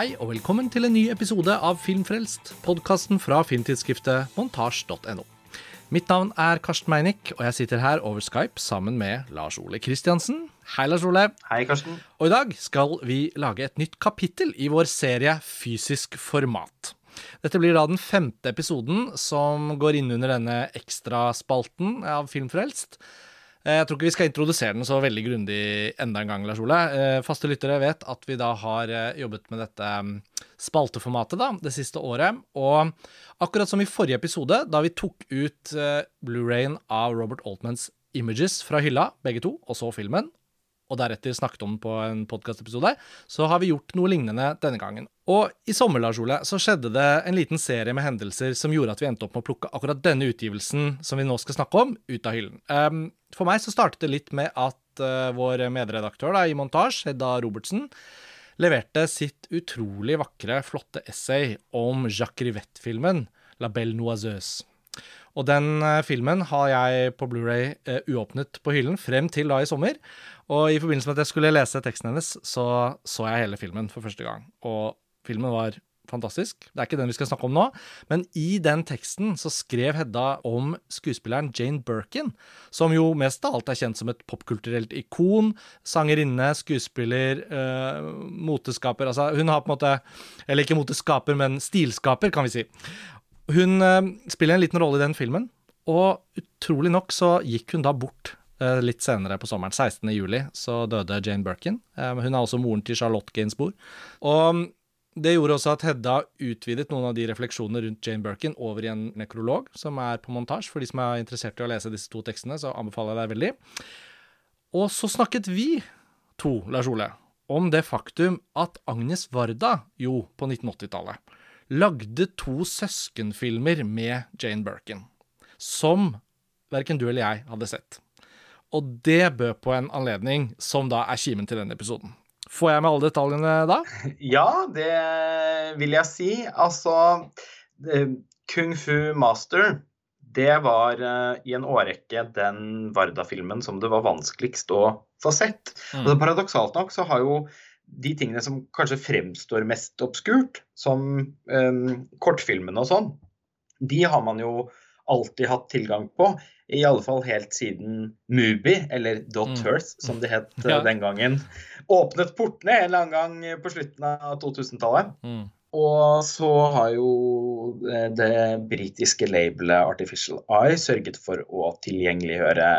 Hei og velkommen til en ny episode av Filmfrelst, podkasten fra filmtidsskriftet montasj.no. Mitt navn er Karsten Meinick, og jeg sitter her over Skype sammen med Lars Ole Kristiansen. Hei, Lars Ole. Hei, Karsten. Og i dag skal vi lage et nytt kapittel i vår serie Fysisk format. Dette blir da den femte episoden som går inn under denne ekstraspalten av Filmfrelst. Eh, Jeg tror ikke vi skal introdusere den så veldig grundig enda en gang, Lars Ole. Eh, Faste lyttere vet at vi da har eh, jobbet med dette mm, spalteformatet da, det siste året. Og akkurat som i forrige episode, da vi tok ut Blu-rayen av Robert Altmans Images fra hylla, begge to, og så filmen, og deretter snakket om den på en podkastepisode, så har vi gjort noe lignende denne gangen. Og i sommer, Lars Ole, så skjedde det en liten serie med hendelser som gjorde at vi endte opp med å plukke akkurat denne utgivelsen som vi nå skal snakke om, ut av hyllen. Um, for meg så startet det litt med at uh, vår medredaktør da, i montasje, Hedda Robertsen, leverte sitt utrolig vakre, flotte essay om Jacques Rivette-filmen La Belle Noiseuse. Og den eh, filmen har jeg på Blu-ray uh, uåpnet på hyllen frem til da i sommer. Og i forbindelse med at jeg skulle lese teksten hennes, så så jeg hele filmen for første gang. Og filmen var fantastisk. Det er ikke den vi skal snakke om nå, men i den teksten så skrev Hedda om skuespilleren Jane Birkin, som jo mest av alt er kjent som et popkulturelt ikon. Sangerinne, skuespiller, eh, moteskaper. Altså, hun har på en måte Eller ikke moteskaper, men stilskaper, kan vi si. Hun eh, spiller en liten rolle i den filmen, og utrolig nok så gikk hun da bort eh, litt senere på sommeren. 16. juli så døde Jane Birkin. Eh, hun er også moren til Charlotte Gainsbourg. Og det gjorde også at Hedda utvidet noen av de refleksjonene rundt Jane Birkin over i en nekrolog, som er på montasje. For de som er interessert i å lese disse to tekstene, så anbefaler jeg deg veldig. Og så snakket vi to, Lars Ole, om det faktum at Agnes Varda, jo, på 1980-tallet, lagde to søskenfilmer med Jane Birkin, som verken du eller jeg hadde sett. Og det bød på en anledning som da er kimen til denne episoden. Får jeg med alle detaljene da? Ja, det vil jeg si. Altså eh, Kung Fu Master, det var eh, i en årrekke den Varda-filmen som det var vanskeligst å få sett. Mm. Og det Paradoksalt nok så har jo de tingene som kanskje fremstår mest obskurt, som um, kortfilmene og sånn, de har man jo alltid hatt tilgang på. I alle fall helt siden Mubi, eller Dot Mm. Earth, som det het eh, Ja. den gangen, åpnet portene en eller annen gang på slutten av 2000-tallet. Mm. Og så har jo eh, det britiske labelet Artificial Eye sørget for å tilgjengeliggjøre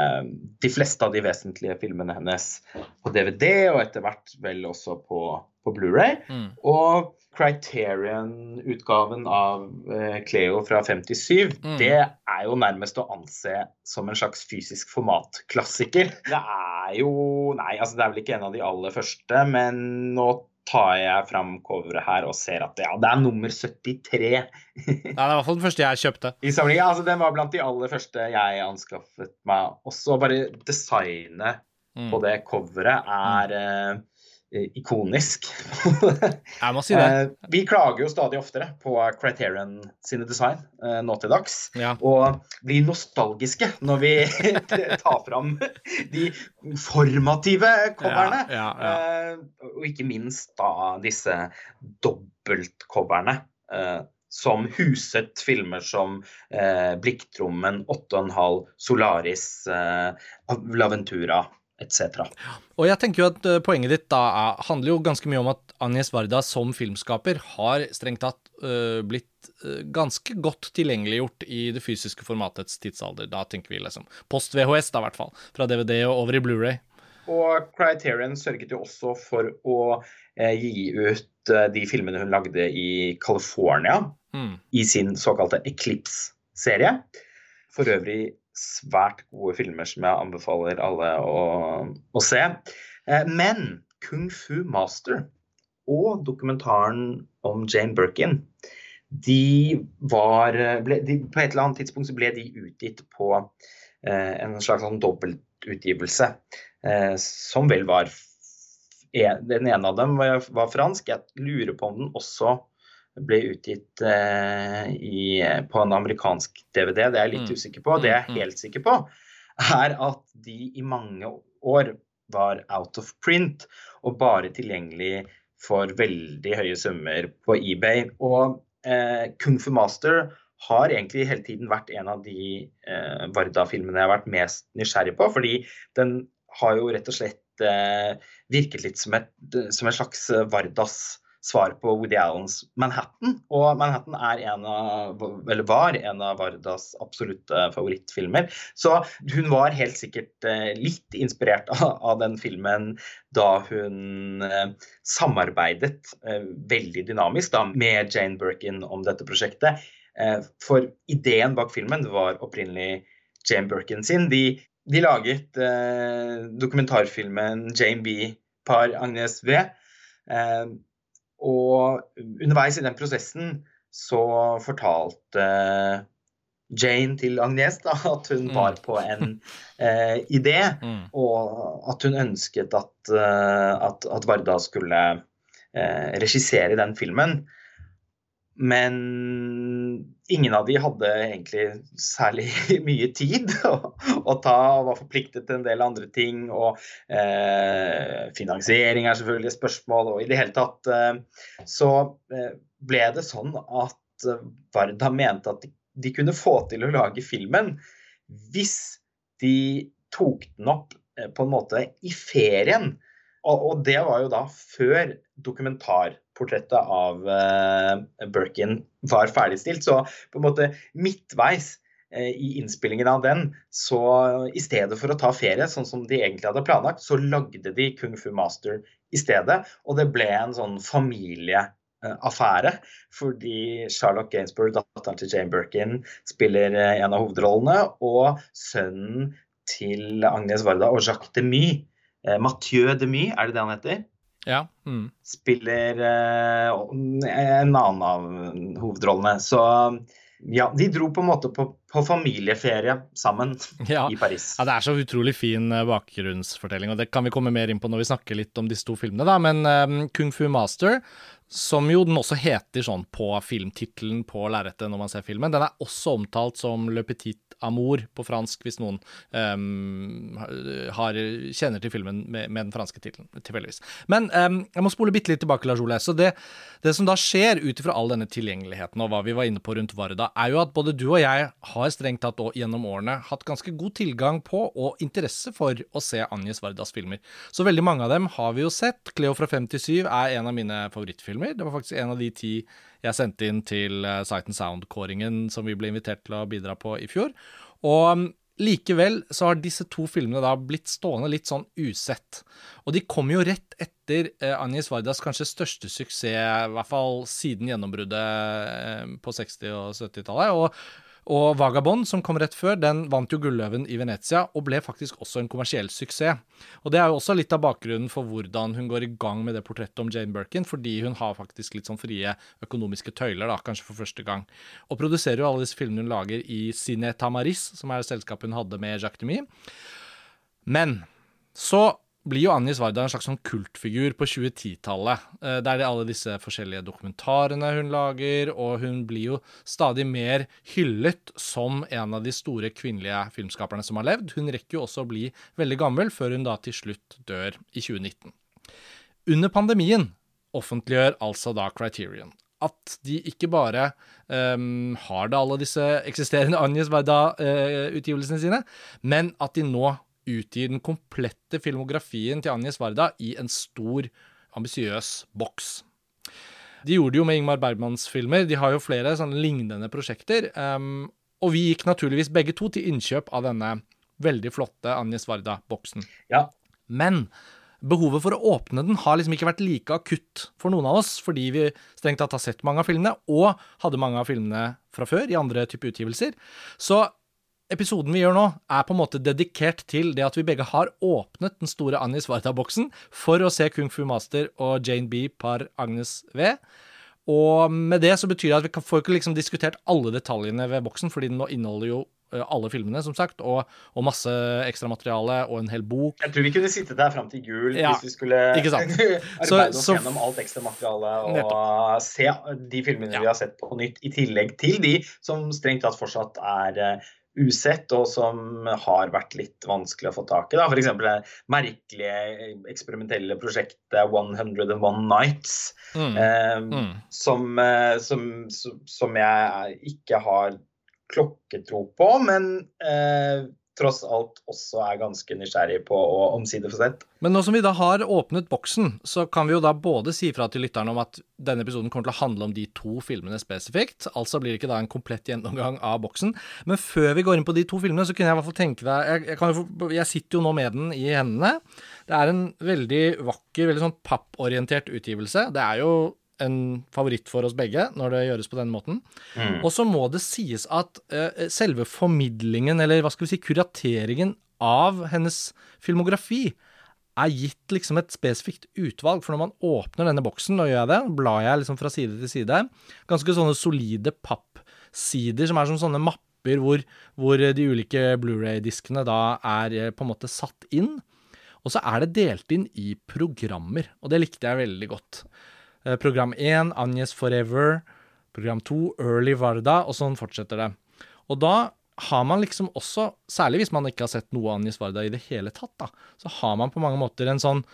de fleste av de vesentlige filmene hennes på DVD, og etter hvert vel også på, på Blu-ray. Mm. Og Criterion-utgaven av eh, Cleo fra 57, Mm. det er jo nærmest å anse som en slags fysisk formatklassiker. Det er jo Nei, altså det er vel ikke en av de aller første, men nå tar jeg fram coveret her og ser at ja, det er nummer 73 Nei, det er i hvert fall den første jeg kjøpte. i samlingen. Altså, den var blant de aller første jeg anskaffet meg. Også bare designet Mm. på det coveret er eh, ikonisk. Jeg må si det. Eh, vi klager jo stadig oftere på Criterion sine design eh, nå til dags. Ja. Og blir nostalgiske når vi tar fram de formative coverne. Ja, ja. Eh, og ikke minst da disse dobbeltcoverne. Eh, som huset filmer som eh, Blikktrommen, 8,5, Solaris, eh, Laventura etc. Og jeg tenker jo at eh, poenget ditt da er, handler jo ganske mye om at Agnes Varda som filmskaper har strengt tatt eh, blitt eh, ganske godt tilgjengeliggjort i det fysiske formatets tidsalder. Da tenker vi liksom post-VHS, da i hvert fall. Fra DVD og over i Blu-ray. Og Criterion sørget jo også for å eh, gi ut eh, de filmene hun lagde i California Mm. i sin såkalte Eclipse-serie. For øvrig svært gode filmer som jeg anbefaler alle å, å se. Eh, men Kung Fu Master og dokumentaren om Jane Birkin de var ble, de, På et eller annet tidspunkt så ble de utgitt på eh, en slags sånn dobbeltutgivelse, eh, som vel var en, Den ene av dem var, var fransk. Jeg lurer på om den også ble utgitt eh, i, på en amerikansk DVD. Det er jeg litt Mm. usikker på. Det jeg Mm, er helt sikker på, er at de i mange år var out of print og bare tilgjengelig for veldig høye summer på eBay. Og eh, Kung Fu Master har egentlig hele tiden vært en av de eh, Varda-filmene jeg har vært mest nysgjerrig på. Fordi den har jo rett og slett eh, virket litt som et, som et slags Vardas svar på Woody Allens Manhattan. Og Manhattan er en av, eller var en av Vardas absolutte favorittfilmer. Så hun var helt sikkert eh, litt inspirert av, av den filmen da hun eh, samarbeidet eh, veldig dynamisk da, med Jane Birkin om dette prosjektet. For ideen bak filmen var opprinnelig Jane Birkin sin. De, de laget eh, dokumentarfilmen Jane B. par Agnes V. Eh, og underveis i den prosessen så fortalte Jane til Agnes da, at hun mm. var på en eh, idé, mm. og at hun ønsket at, uh, at, at Varda skulle eh, regissere den filmen. Men ingen av de hadde egentlig særlig mye tid å, å ta, var forpliktet til en del andre ting. Og eh, finansiering er selvfølgelig et spørsmål, og i det hele tatt eh, så eh, ble det sånn at eh, Varda mente at de, de, kunne få til å lage filmen hvis de tok den opp eh, på en måte i ferien. Og, og det var jo da før dokumentarportrettet av uh, Birkin var ferdigstilt. Så på en måte midtveis uh, i innspillingen av den, så i stedet for å ta ferie, sånn som de egentlig hadde planlagt, så lagde de Kung Fu Master i stedet. Og det ble en sånn familieaffære. Fordi Charlotte Gainsbourg, datteren til Jane Birkin, spiller en av hovedrollene. Og sønnen til Agnes Varda og Jacques Demy Eh, Mathieu Demy, er det det han heter? Ja. Mm. Spiller eh, en annen av hovedrollene. Så ja, de dro på en måte på, på familieferie sammen ja. i Paris. Ja, Det er så utrolig fin eh, bakgrunnsfortelling, og det kan vi komme mer inn på når vi snakker litt om disse to filmene. da, Men um, Kung Fu Master, som jo den også heter sånn på filmtittelen på lerretet når man ser filmen, den er også omtalt som Le Petit Amour på fransk, hvis noen um, har, kjenner til filmen med, med den franske tittelen, tilfeldigvis. Men um, jeg må spole bitte litt tilbake, Lars Ole. Så det, det som da skjer ut ifra all denne tilgjengeligheten og hva vi var inne på rundt Varda, er jo at både du og jeg har strengt tatt gjennom årene hatt ganske god tilgang på og interesse for å se Agnes Vardas filmer. Så veldig mange av dem har vi jo sett. Cleo fra 57 er en av mine favorittfilmer. Det var faktisk en av de ti jeg sendte inn til uh, Sight and Sound-kåringen som vi ble invitert til å bidra på i fjor. Og um, likevel så har disse to filmene da blitt stående litt sånn usett. Og de kom jo rett etter uh, Agnes Vardas kanskje største suksess, i hvert fall siden gjennombruddet uh, på 60- og 70-tallet. Og og Vagabond, som kom rett før, den vant jo Gulløven i Venezia, og ble faktisk også en kommersiell suksess. Og det er jo også litt av bakgrunnen for hvordan hun går i gang med det portrettet om Jane Birkin, fordi hun har faktisk litt sånn frie økonomiske tøyler, da, kanskje for første gang. Og produserer jo alle disse filmene hun lager i Cine Tamaris, som er selskapet hun hadde med Jacques Demy. Men så blir jo Annie Svarda en slags sånn kultfigur på 2010-tallet. Eh, det er alle disse forskjellige dokumentarene hun lager, og hun blir jo stadig mer hyllet som en av de store kvinnelige filmskaperne som har levd. Hun rekker jo også å bli veldig gammel, før hun da til slutt dør i 2019. Under pandemien offentliggjør altså da Criterion at de ikke bare um, har da alle disse eksisterende Agnes Varda-utgivelsene uh, sine, men at de nå utgir den komplette filmografien til Agnes Varda i en stor, ambisiøs boks. De gjorde det jo med Ingmar Bergmans filmer. De har jo flere sånne lignende prosjekter. Um, og vi gikk naturligvis begge to til innkjøp av denne veldig flotte Agnes Varda-boksen. Ja. Men behovet for å åpne den har liksom ikke vært like akutt for noen av oss, fordi vi strengt tatt har sett mange av filmene, og hadde mange av filmene fra før i andre type utgivelser. Så episoden vi gjør nå, er på en måte dedikert til det at vi begge har åpnet den store Annie Warta-boksen for å se Kung Fu Master og Jane B par Agnes V. Og med det så betyr det at vi får ikke liksom diskutert alle detaljene ved boksen, fordi den nå inneholder jo alle filmene, som sagt, og, og masse ekstramateriale og en hel bok. Jeg tror vi kunne sittet der fram til jul ja, hvis vi skulle arbeide så, oss så, gjennom alt ekstramaterialet og nettopp. se de filmene ja. vi har sett på nytt, i tillegg til de som strengt tatt fortsatt er usett, og som har vært litt vanskelig å få tak i. F.eks. det merkelige eksperimentelle prosjektet 101 Nights, Mm. eh, Mm. som, eh, som, som, som jeg ikke har klokketro på, men eh, tross alt også er ganske nysgjerrig på å omsider få sett. Men nå som vi da har åpnet boksen, så kan vi jo da både si fra til lytterne om at denne episoden kommer til å handle om de to filmene spesifikt. Altså blir det ikke da en komplett gjennomgang av boksen. Men før vi går inn på de to filmene, så kunne jeg i hvert fall tenke deg Jeg, jeg, kan jeg sitter jo nå med den i hendene. Det er en veldig vakker, veldig sånn papporientert utgivelse. Det er jo en favoritt for oss begge når det gjøres på den måten. Mm. Og så må det sies at uh, selve formidlingen, eller hva skal vi si, kurateringen av hennes filmografi er gitt liksom et spesifikt utvalg. For når man åpner denne boksen, nå gjør jeg det, blar jeg liksom fra side til side, ganske sånne solide pappsider som er som sånne mapper hvor, hvor de ulike Blu-ray-diskene da er eh, på en måte satt inn. Og så er det delt inn i programmer, og det likte jeg veldig godt. Eh, Program 1, Agnes Forever. Program 2, Early Varda, og sånn fortsetter det. Og da har man liksom også, særlig hvis man ikke har sett noe Agnes Varda i det hele tatt, da, så har man på mange måter en sånn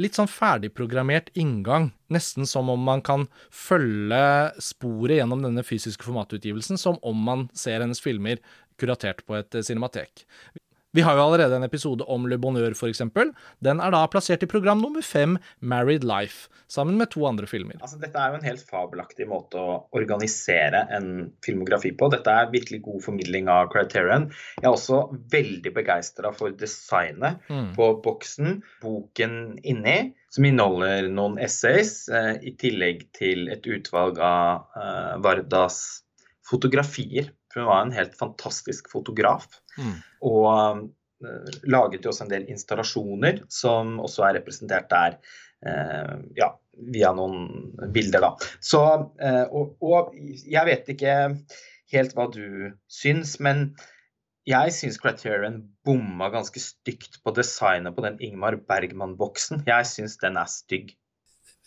litt sånn ferdigprogrammert inngang. Nesten som om man kan følge sporet gjennom denne fysiske formatutgivelsen, som om man ser hennes filmer kuratert på et cinematek. Vi har jo allerede en episode om Le Bonheur, f.eks. Den er da plassert i program nummer fem, Married Life, sammen med to andre filmer. Altså, dette er jo en helt fabelaktig måte å organisere en filmografi på. Dette er virkelig god formidling av Criterion. Jeg er også veldig begeistra for designet Mm. på boksen, boken inni, som inneholder noen essays, eh, i tillegg til et utvalg av eh, Vardas fotografier. For hun var en helt fantastisk fotograf. Mm. Og eh, laget jo også en del installasjoner som også er representert der. eh, ja, via noen bilder, da. Så, eh, og, og jeg vet ikke helt hva du syns, men jeg syns Criterion bomma ganske stygt på designet på den Ingmar Bergman-boksen. Jeg syns den er stygg.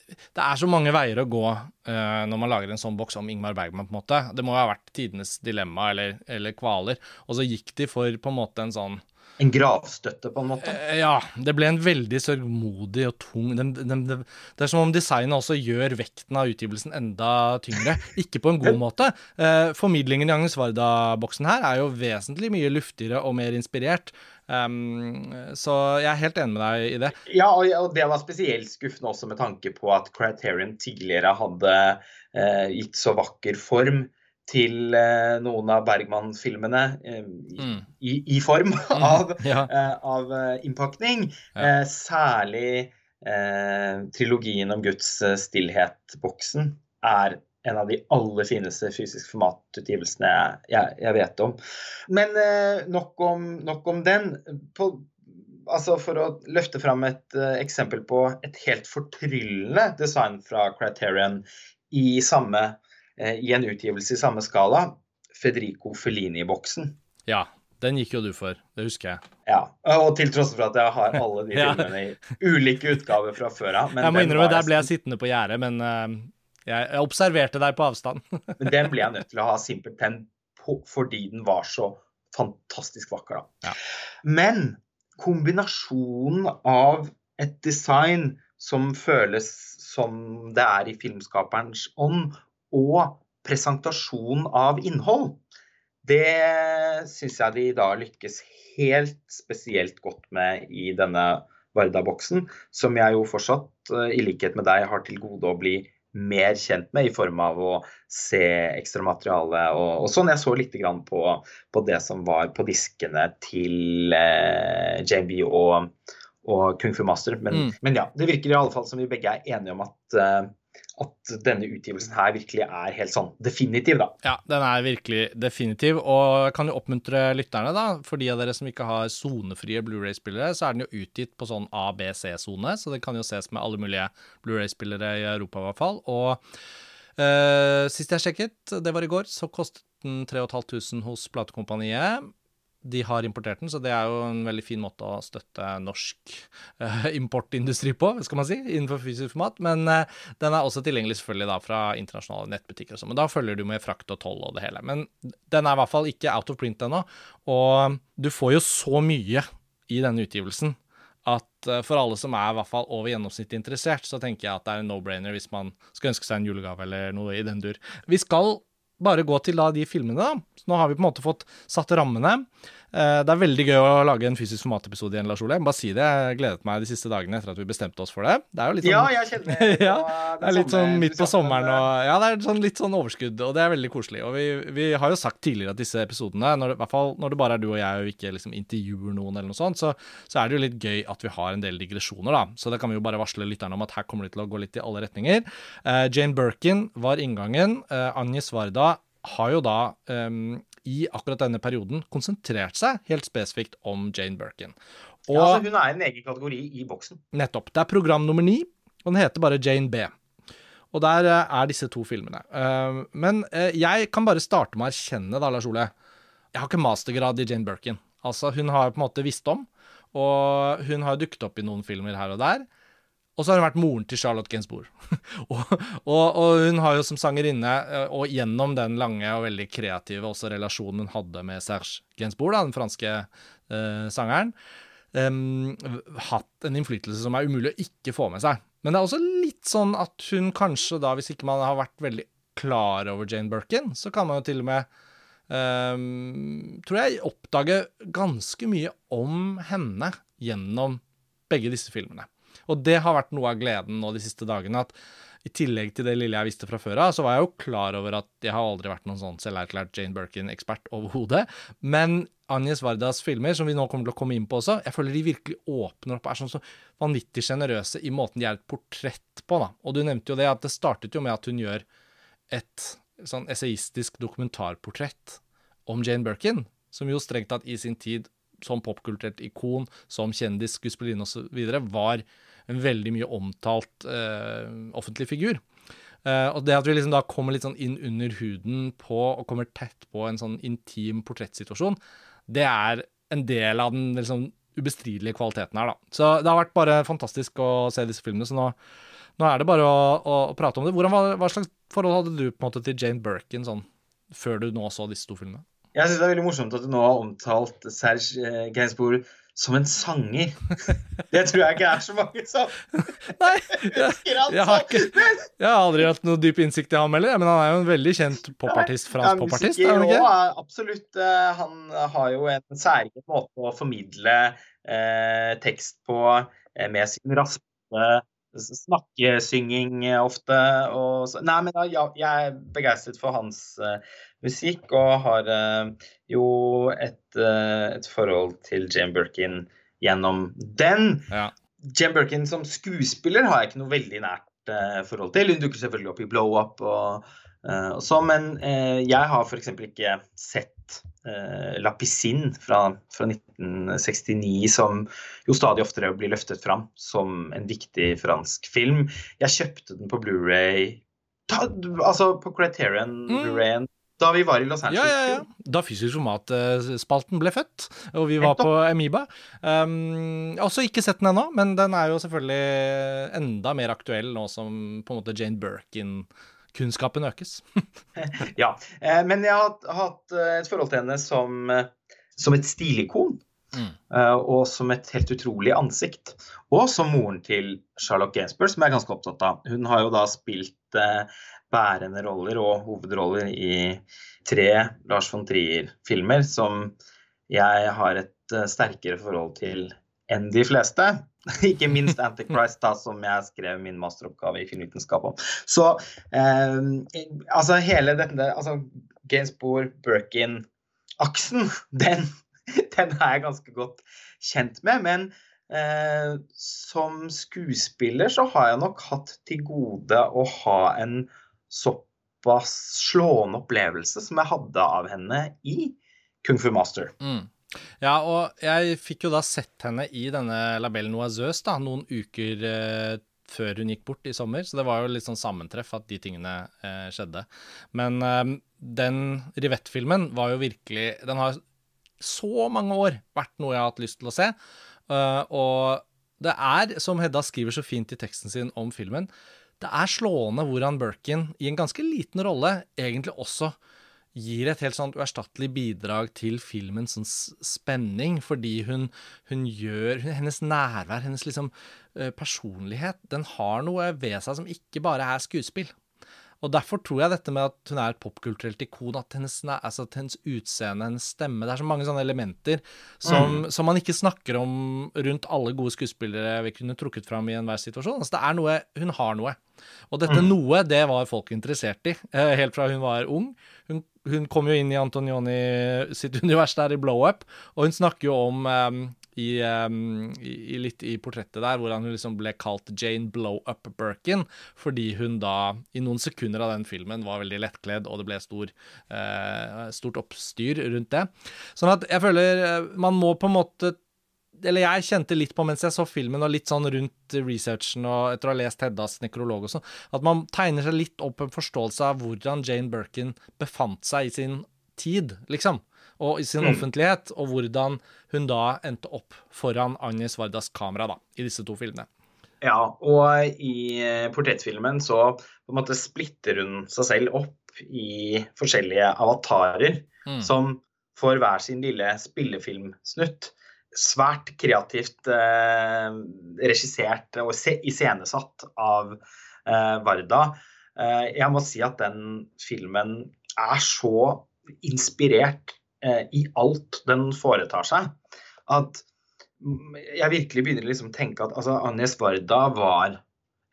Det er så mange veier å gå uh, når man lager en sånn boks om Ingmar Bergman, på en måte. Det må jo ha vært tidenes dilemma eller, eller kvaler. Og så gikk de for på en måte en sånn En gravstøtte, på en måte. Uh, Ja, det ble en veldig sørgmodig og tung de, de, de, Det er som om designet også gjør vekten av utgivelsen enda tyngre. Ikke på en god måte. Uh, formidlingen i Agnes Varda-boksen her er jo vesentlig mye luftigere og mer inspirert. Um, så jeg er helt enig med deg i det. Ja, og, det var spesielt skuffende også med tanke på at Criterion tidligere hadde uh, gitt så vakker form til uh, noen av Bergman-filmene uh, i, Mm. i, i form av, Ja. eh, av innpakning. Ja. Særlig trilogien om Guds stillhet-boksen er en av de aller fineste fysisk formatutgivelsene jeg, jeg, jeg vet om. Men eh, nok, om, nok om den. På, altså For å løfte fram et eh, eksempel på et helt fortryllende design fra Criterion i, samme, eh, i en utgivelse i samme skala, Federico Fellini-boksen. ja. Den gikk jo du for, det husker jeg. Ja, og til tross for at jeg har alle de filmene i ulike utgaver fra før av. Jeg må innrømme, der ble jeg sittende på gjerdet, men jeg, jeg observerte deg på avstand. Men den ble jeg nødt til å ha simpelthen på, fordi den var så fantastisk vakker. Da. Ja. Men kombinasjonen av et design som føles som det er i filmskaperens ånd, og presentasjon av innhold, det syns jeg de da lykkes helt spesielt godt med i denne Varda-boksen, som jeg jo fortsatt, eh, i likhet med deg, har til gode å bli mer kjent med i form av å se ekstra materiale og, og sånn. Jeg så litt grann på, på det som var på diskene til eh, JB og, og Kung Fu Master. Men, Mm. men ja, det virker i alle fall som vi begge er enige om at, eh, at denne utgivelsen her virkelig er helt sånn definitiv, da. Ja, den er virkelig definitiv, og jeg kan jo oppmuntre lytterne, da. For de av dere som ikke har sonefrie Blu-ray-spillere, så er den jo utgitt på sånn ABC-sone, så det kan jo ses med alle mulige Blu-ray-spillere i Europa, i hvert fall. Og øh, sist jeg sjekket, det var i går, så kostet den 3500 hos platekompaniet. De har importert den, så det er jo en veldig fin måte å støtte norsk uh, importindustri på, skal man si, innenfor fysisk format. Men uh, den er også tilgjengelig selvfølgelig da fra internasjonale nettbutikker og sånn. Men da følger du med frakt og toll og det hele. Men den er i hvert fall ikke out of print ennå. Og du får jo så mye i denne utgivelsen at uh, for alle som er i hvert fall over gjennomsnittet interessert, så tenker jeg at det er en no-brainer hvis man skal ønske seg en julegave eller noe i den dur. Vi skal bare gå til da de filmene, da. Så nå har vi på en måte fått satt rammene. Eh, det er veldig gøy å lage en fysisk format-episode igjen, Lars Ole. Bare si det. Jeg gledet meg de siste dagene etter at vi bestemte oss for det. Det er jo litt sånn, ja, jeg kjenner det. ja, det er litt sånn midt på sommeren og Ja, det er sånn, litt sånn overskudd, og det er veldig koselig. Og vi, vi har jo sagt tidligere at disse episodene, når det, i hvert fall når det bare er du og jeg og ikke liksom intervjuer noen eller noe sånt, så, så er det jo litt gøy at vi har en del digresjoner, da. Så det kan vi jo bare varsle lytterne om at her kommer det til å gå litt i alle retninger. Uh, Jane Birkin var inngangen. Uh, Anje Svarda har jo da um, i akkurat denne perioden konsentrert seg helt spesifikt om Jane Birkin. Og, ja, altså Hun er en egen kategori i boksen. Nettopp. Det er program nummer ni, og den heter bare Jane B. Og der uh, er disse to filmene. Uh, men uh, jeg kan bare starte med å erkjenne, da, Lars Ole Jeg har ikke mastergrad i Jane Birkin. Altså, hun har på en måte visst om, og hun har dukket opp i noen filmer her og der. Og så har hun vært moren til Charlotte Gainsbourg. og, og, og, hun har jo som sangerinne, eh, og gjennom den lange og veldig kreative også relasjonen hun hadde med Serge Gainsbourg, da, den franske uh, sangeren, um, hatt en innflytelse som er umulig å ikke få med seg. Men det er også litt sånn at hun kanskje da, hvis ikke man har vært veldig klar over Jane Birkin, så kan man jo til og med um, tror jeg oppdage ganske mye om henne gjennom begge disse filmene. Og det har vært noe av gleden nå de siste dagene. at i tillegg til det lille jeg visste fra før av, så var jeg jo klar over at jeg har aldri vært noen sånn selverklært Jane Birkin-ekspert overhodet. Men Agnes Vardas filmer, som vi nå kommer til å komme inn på også, jeg føler de virkelig åpner opp og er sånn så vanvittig sjenerøse i måten de er et portrett på. da. Og du nevnte jo det, at det startet jo med at hun gjør et sånn essayistisk dokumentarportrett om Jane Birkin, som jo strengt tatt i sin tid som popkulturelt ikon, som kjendis, skuespillerinne osv. var en veldig mye omtalt eh, offentlig figur. Eh, og det at vi liksom da kommer litt sånn inn under huden på og kommer tett på en sånn intim portrettsituasjon, det er en del av den liksom ubestridelige kvaliteten her, da. Så det har vært bare fantastisk å se disse filmene. Så nå, nå er det bare å, å, å prate om det. Hvordan, hva, hva, slags forhold hadde du på en måte til Jane Birkin sånn, før du nå så disse to filmene? Jeg syns det er veldig morsomt at du nå har omtalt Serge eh, Gainsbourg som en sanger. Det tror jeg ikke er så mange som Nei, jeg, jeg, har ikke, jeg har aldri hatt noe dyp innsikt i ham heller, men han er jo en veldig kjent popartist, fransk popartist. Er han ikke? absolutt. Eh, han har jo en særegen måte å formidle eh, tekst på eh, med sin raspe snakkesynging ofte. Og så, nei, men ja, jeg er begeistret for hans uh, musikk og har uh, jo et, uh, et, forhold til Jane Birkin gjennom den. Ja. Jane Birkin som skuespiller har jeg ikke noe veldig nært forhold til. Hun dukker selvfølgelig opp i Blow Up og, og så, men jeg har f.eks. ikke sett eh, La Piscine fra, fra, 1969, som jo stadig oftere blir løftet fram som en viktig fransk film. Jeg kjøpte den på Blu-ray Altså på Criterion mm. Blu-rayen da vi var i Los Angeles. Ja, ja, ja. Da fysisk format-spalten ble født, og vi var på Amiba. Um, også ikke sett den ennå, men den er jo selvfølgelig enda mer aktuell nå som på en måte Jane Birkin kunnskapen økes. ja. Eh, men jeg har hatt eh, et forhold til henne som, eh, som et stilikon. Mm. Og som et helt utrolig ansikt. Og som moren til Charlotte Gainsborough, som jeg er ganske opptatt av. Hun har jo da spilt bærende roller og hovedroller i tre Lars von Trier-filmer som jeg har et sterkere forhold til enn de fleste. Ikke minst Antichrist, da, som jeg skrev min masteroppgave i filmvitenskap om. Så eh, altså hele dette altså Gainsbourg, Birkin-aksen, den, den, er jeg ganske godt kjent med. Men eh, som skuespiller så har jeg nok hatt til gode å ha en såpass slående opplevelse som jeg hadde av henne i Kung Fu Master. Mm. Ja, og jeg fikk jo da sett henne i denne Labelle Noiseuse da, noen uker eh, før hun gikk bort i sommer, så det var jo litt sånn sammentreff at de tingene eh, skjedde. Men eh, den Rivette-filmen var jo virkelig Den har så mange år vært noe jeg har hatt lyst til å se. Uh, og det er, som Hedda skriver så fint i teksten sin om filmen, det er slående hvordan Birkin i en ganske liten rolle egentlig også gir et helt sånt uerstattelig bidrag til filmens sånn spenning, fordi hun, hun gjør Hennes nærvær, hennes liksom eh, personlighet, den har noe ved seg som ikke bare er skuespill. Og derfor tror jeg dette med at hun er et popkulturelt ikon, at hennes, altså, at hennes, utseende, hennes stemme Det er så mange sånne elementer som, mm. som, man ikke snakker om rundt alle gode skuespillere vi kunne trukket fram i enhver situasjon. Altså, det er noe Hun har noe. Og dette mm. noe, det var folk interessert i, eh, helt fra hun var ung. Hun, hun kom jo inn i Antonioni sitt univers der i Blow Up, og hun snakker jo om um, i, um, i, litt i portrettet der, hvordan hun liksom ble kalt Jane Blow Up Birkin, fordi hun da, i noen sekunder av den filmen, var veldig lettkledd, og det ble stor, uh, stort oppstyr rundt det. Sånn at jeg føler eh, man må på en måte eller jeg kjente litt på mens jeg så filmen, og litt sånn rundt researchen og etter å ha lest Heddas nekrolog og sånn, at man tegner seg litt opp en forståelse av hvordan Jane Birkin befant seg i sin tid, liksom og i sin mm. offentlighet, og hvordan hun da endte opp foran Agnes Vardas kamera da, i disse to filmene. Ja, og i eh, portrettfilmen så på en måte splitter hun seg selv opp i forskjellige avatarer mm. som får hver sin lille spillefilmsnutt. Svært kreativt eh, regissert og iscenesatt av eh, Varda. Eh, jeg må si at den filmen er så inspirert i alt den foretar seg. At jeg virkelig begynner å liksom tenke at altså, Agnes Varda var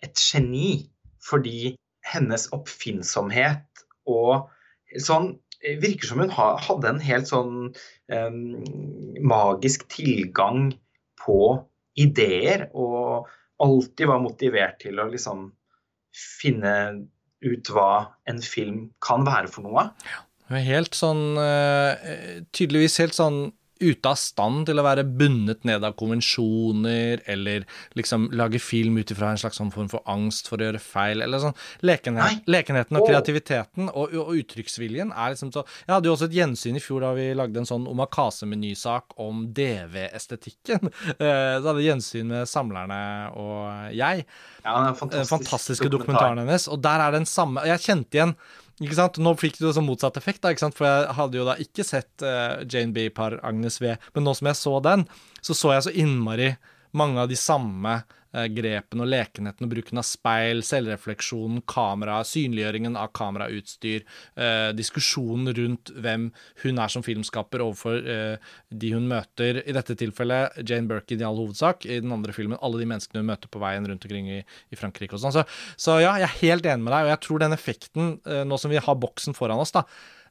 et geni fordi hennes oppfinnsomhet og sånn Virker som hun hadde en helt sånn um, magisk tilgang på ideer og alltid var motivert til å liksom finne ut hva en film kan være for noe. Hun er helt sånn uh, Tydeligvis helt sånn ute av stand til å være bundet ned av konvensjoner, eller liksom lage film ut ifra en slags sånn form for angst for å gjøre feil, eller sånn. Lekenhet, lekenheten og kreativiteten og, og, uttrykksviljen er liksom så Jeg hadde jo også et gjensyn i fjor da vi lagde en sånn omakase-menysak om DV-estetikken. Eh, så hadde gjensyn med Samlerne og jeg. Ja, den fantastisk fantastiske dokumentaren hennes. Og der er den samme Jeg kjente igjen ikke sant? Nå fikk du sånn motsatt effekt, da, ikke sant? for jeg hadde jo da ikke sett uh, Jane B. par Agnes V. Men nå som jeg så den, så så jeg så innmari mange av de samme grepene og lekenheten og bruken av speil, selvrefleksjonen, kamera, synliggjøringen av kamerautstyr, eh, diskusjonen rundt hvem hun er som filmskaper overfor eh, de hun møter. I dette tilfellet Jane Birkin i all hovedsak. I den andre filmen alle de menneskene hun møter på veien rundt omkring i, Frankrike og sånn. Så, så, ja, jeg er helt enig med deg, og jeg tror den effekten, eh, nå som vi har boksen foran oss, da,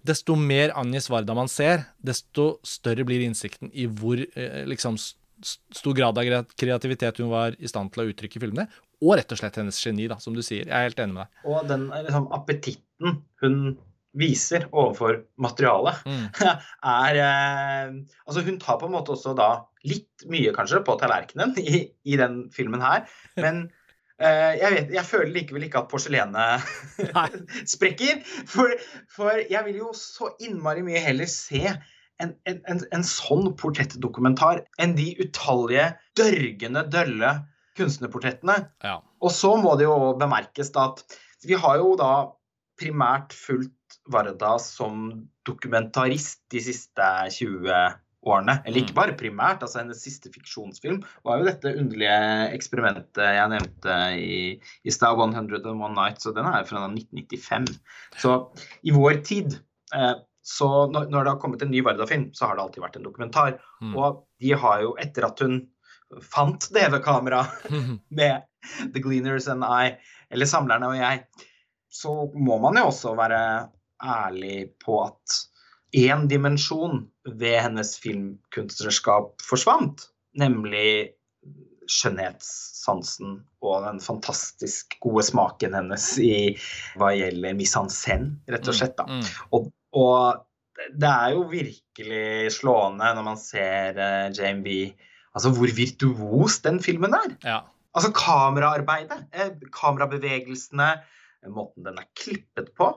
desto mer Agnes Varda man ser, desto større blir innsikten i hvor eh, liksom stor grad av kreativitet hun var i stand til å uttrykke i filmene. Og rett og slett hennes geni, da, som du sier. Jeg er helt enig med deg. Og den liksom, appetitten hun viser overfor materialet, mm. er eh, Altså, hun tar på en måte også da litt mye, kanskje, på tallerkenen i, i den filmen her, men eh, jeg, vet, jeg, føler likevel ikke at porselenet sprekker. For, for jeg vil jo så innmari mye heller se en, en, en sånn portrettdokumentar enn de utallige dørgende dølle kunstnerportrettene. Ja. Og så må det jo bemerkes da at vi har jo da primært fulgt Varda som dokumentarist de siste 20 årene. Eller ikke mm. bare primært, altså hennes siste fiksjonsfilm var jo dette underlige eksperimentet jeg nevnte i, i stad, 101 Nights, og den er fra 1995. Så i vår tid eh, så når, når, det har kommet en ny Varda-film, så har det alltid vært en dokumentar. Mm. Og de har jo, etter at hun fant DV-kamera med The Gleaners and I, eller Samlerne og jeg, så må man jo også være ærlig på at én dimensjon ved hennes filmkunstnerskap forsvant, nemlig skjønnhetssansen og den fantastisk gode smaken hennes i hva gjelder mise en scène, rett og mm. slett. Da. Mm. Og og det er jo virkelig slående når man ser uh, JMB, Altså hvor virtuos den filmen er. Ja. Altså kameraarbeidet, eh, kamerabevegelsene, måten den er klippet på.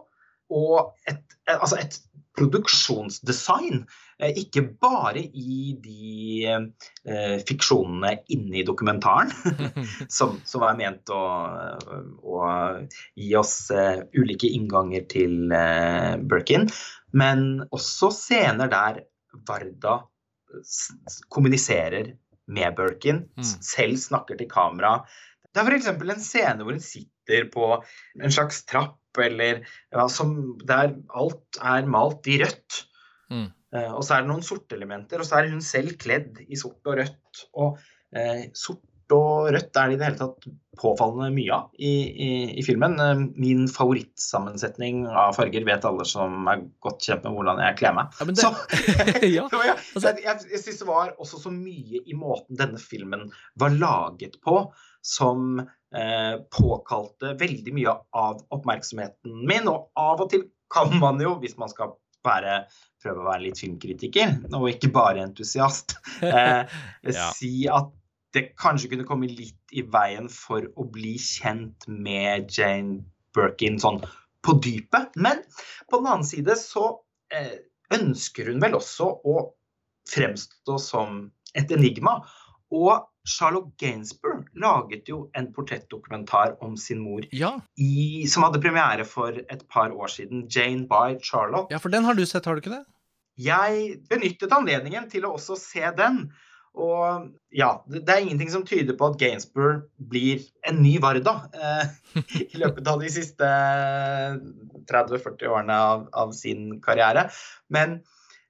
Og et, et, altså et produksjonsdesign. Eh, ikke bare i de eh, fiksjonene inni dokumentaren, som, som, er ment å, å gi oss eh, ulike innganger til eh, Birkin, men også scener der Varda kommuniserer med Birkin, mm. selv snakker til kamera. Det er f.eks. en scene hvor hun sitter på en slags trapp, eller ja, som, der alt er malt i rødt. Mm. Uh, og så er det noen sorte elementer, og så er hun selv kledd i sort og rødt. Og uh, sort og rødt er det i det hele tatt påfallende mye av i, i, i, filmen. Uh, min favorittsammensetning av farger vet alle som er godt kjent med hvordan jeg kler meg. Ja, det... Så, ja. ja, altså... jeg, jeg, jeg syns det var også så mye i måten denne filmen var laget på, som påkalte veldig mye av oppmerksomheten min. Og av og til kan man jo, hvis man skal være, prøve å være litt filmkritiker, og ikke bare entusiast, eh, ja. si at det kanskje kunne komme litt i veien for å bli kjent med Jane Birkin sånn på dypet. Men på den annen side så eh, ønsker hun vel også å fremstå som et enigma. Og Charlotte Gainsbourg laget jo en portrettdokumentar om sin mor ja. i, som hadde premiere for et par år siden. 'Jane by Charlotte'. Ja, for den har du sett, har du ikke det? Jeg benyttet anledningen til å også se den. Og ja, det er ingenting som tyder på at Gainsbourg blir en ny Varda eh, i løpet av de siste 30-40 årene av, av, sin karriere. Men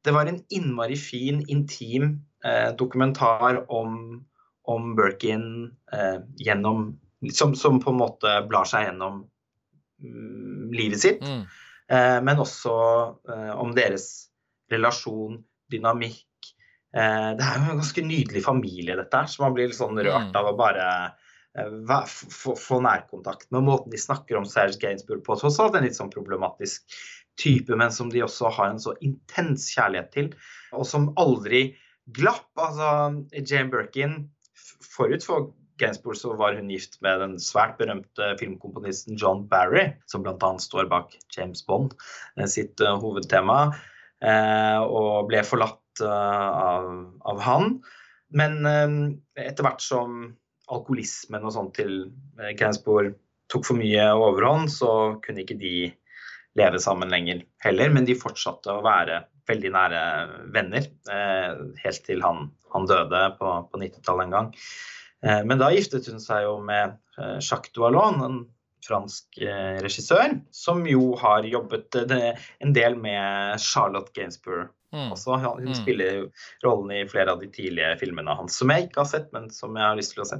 det var en innmari fin, intim eh, dokumentar om om Birkin eh, gjennom som, som, på en måte blar seg gjennom mm, livet sitt. Mm. Eh, men også eh, om deres relasjon, dynamikk. Eh, det er jo en ganske nydelig familie, dette her, så man blir litt sånn rørt mm. av å bare eh, få nærkontakt med måten de snakker om Serge Gainsbourg på. Tross alt en litt sånn problematisk type, men som de også har en så intens kjærlighet til, og som aldri glapp. Altså, Jane Birkin forut for Gainsbourg så var hun gift med den svært berømte filmkomponisten John Barry, som bl.a. står bak James Bond eh, sitt uh, hovedtema, uh, og ble forlatt av, av, han. Men etter hvert som alkoholismen og sånt til Gainsbourg tok for mye overhånd, så kunne ikke de leve sammen lenger heller, men de fortsatte å være veldig nære venner helt til han han døde på, på 90-tallet en gang. Eh, men da giftet hun seg jo med eh, Jacques Doualon, en fransk eh, regissør, som jo har jobbet en del med Charlotte Gainsbourg. Mm. Også, hun mm. spiller jo rollen i flere av de tidlige filmene hans som jeg ikke har sett, men som jeg har lyst til å se.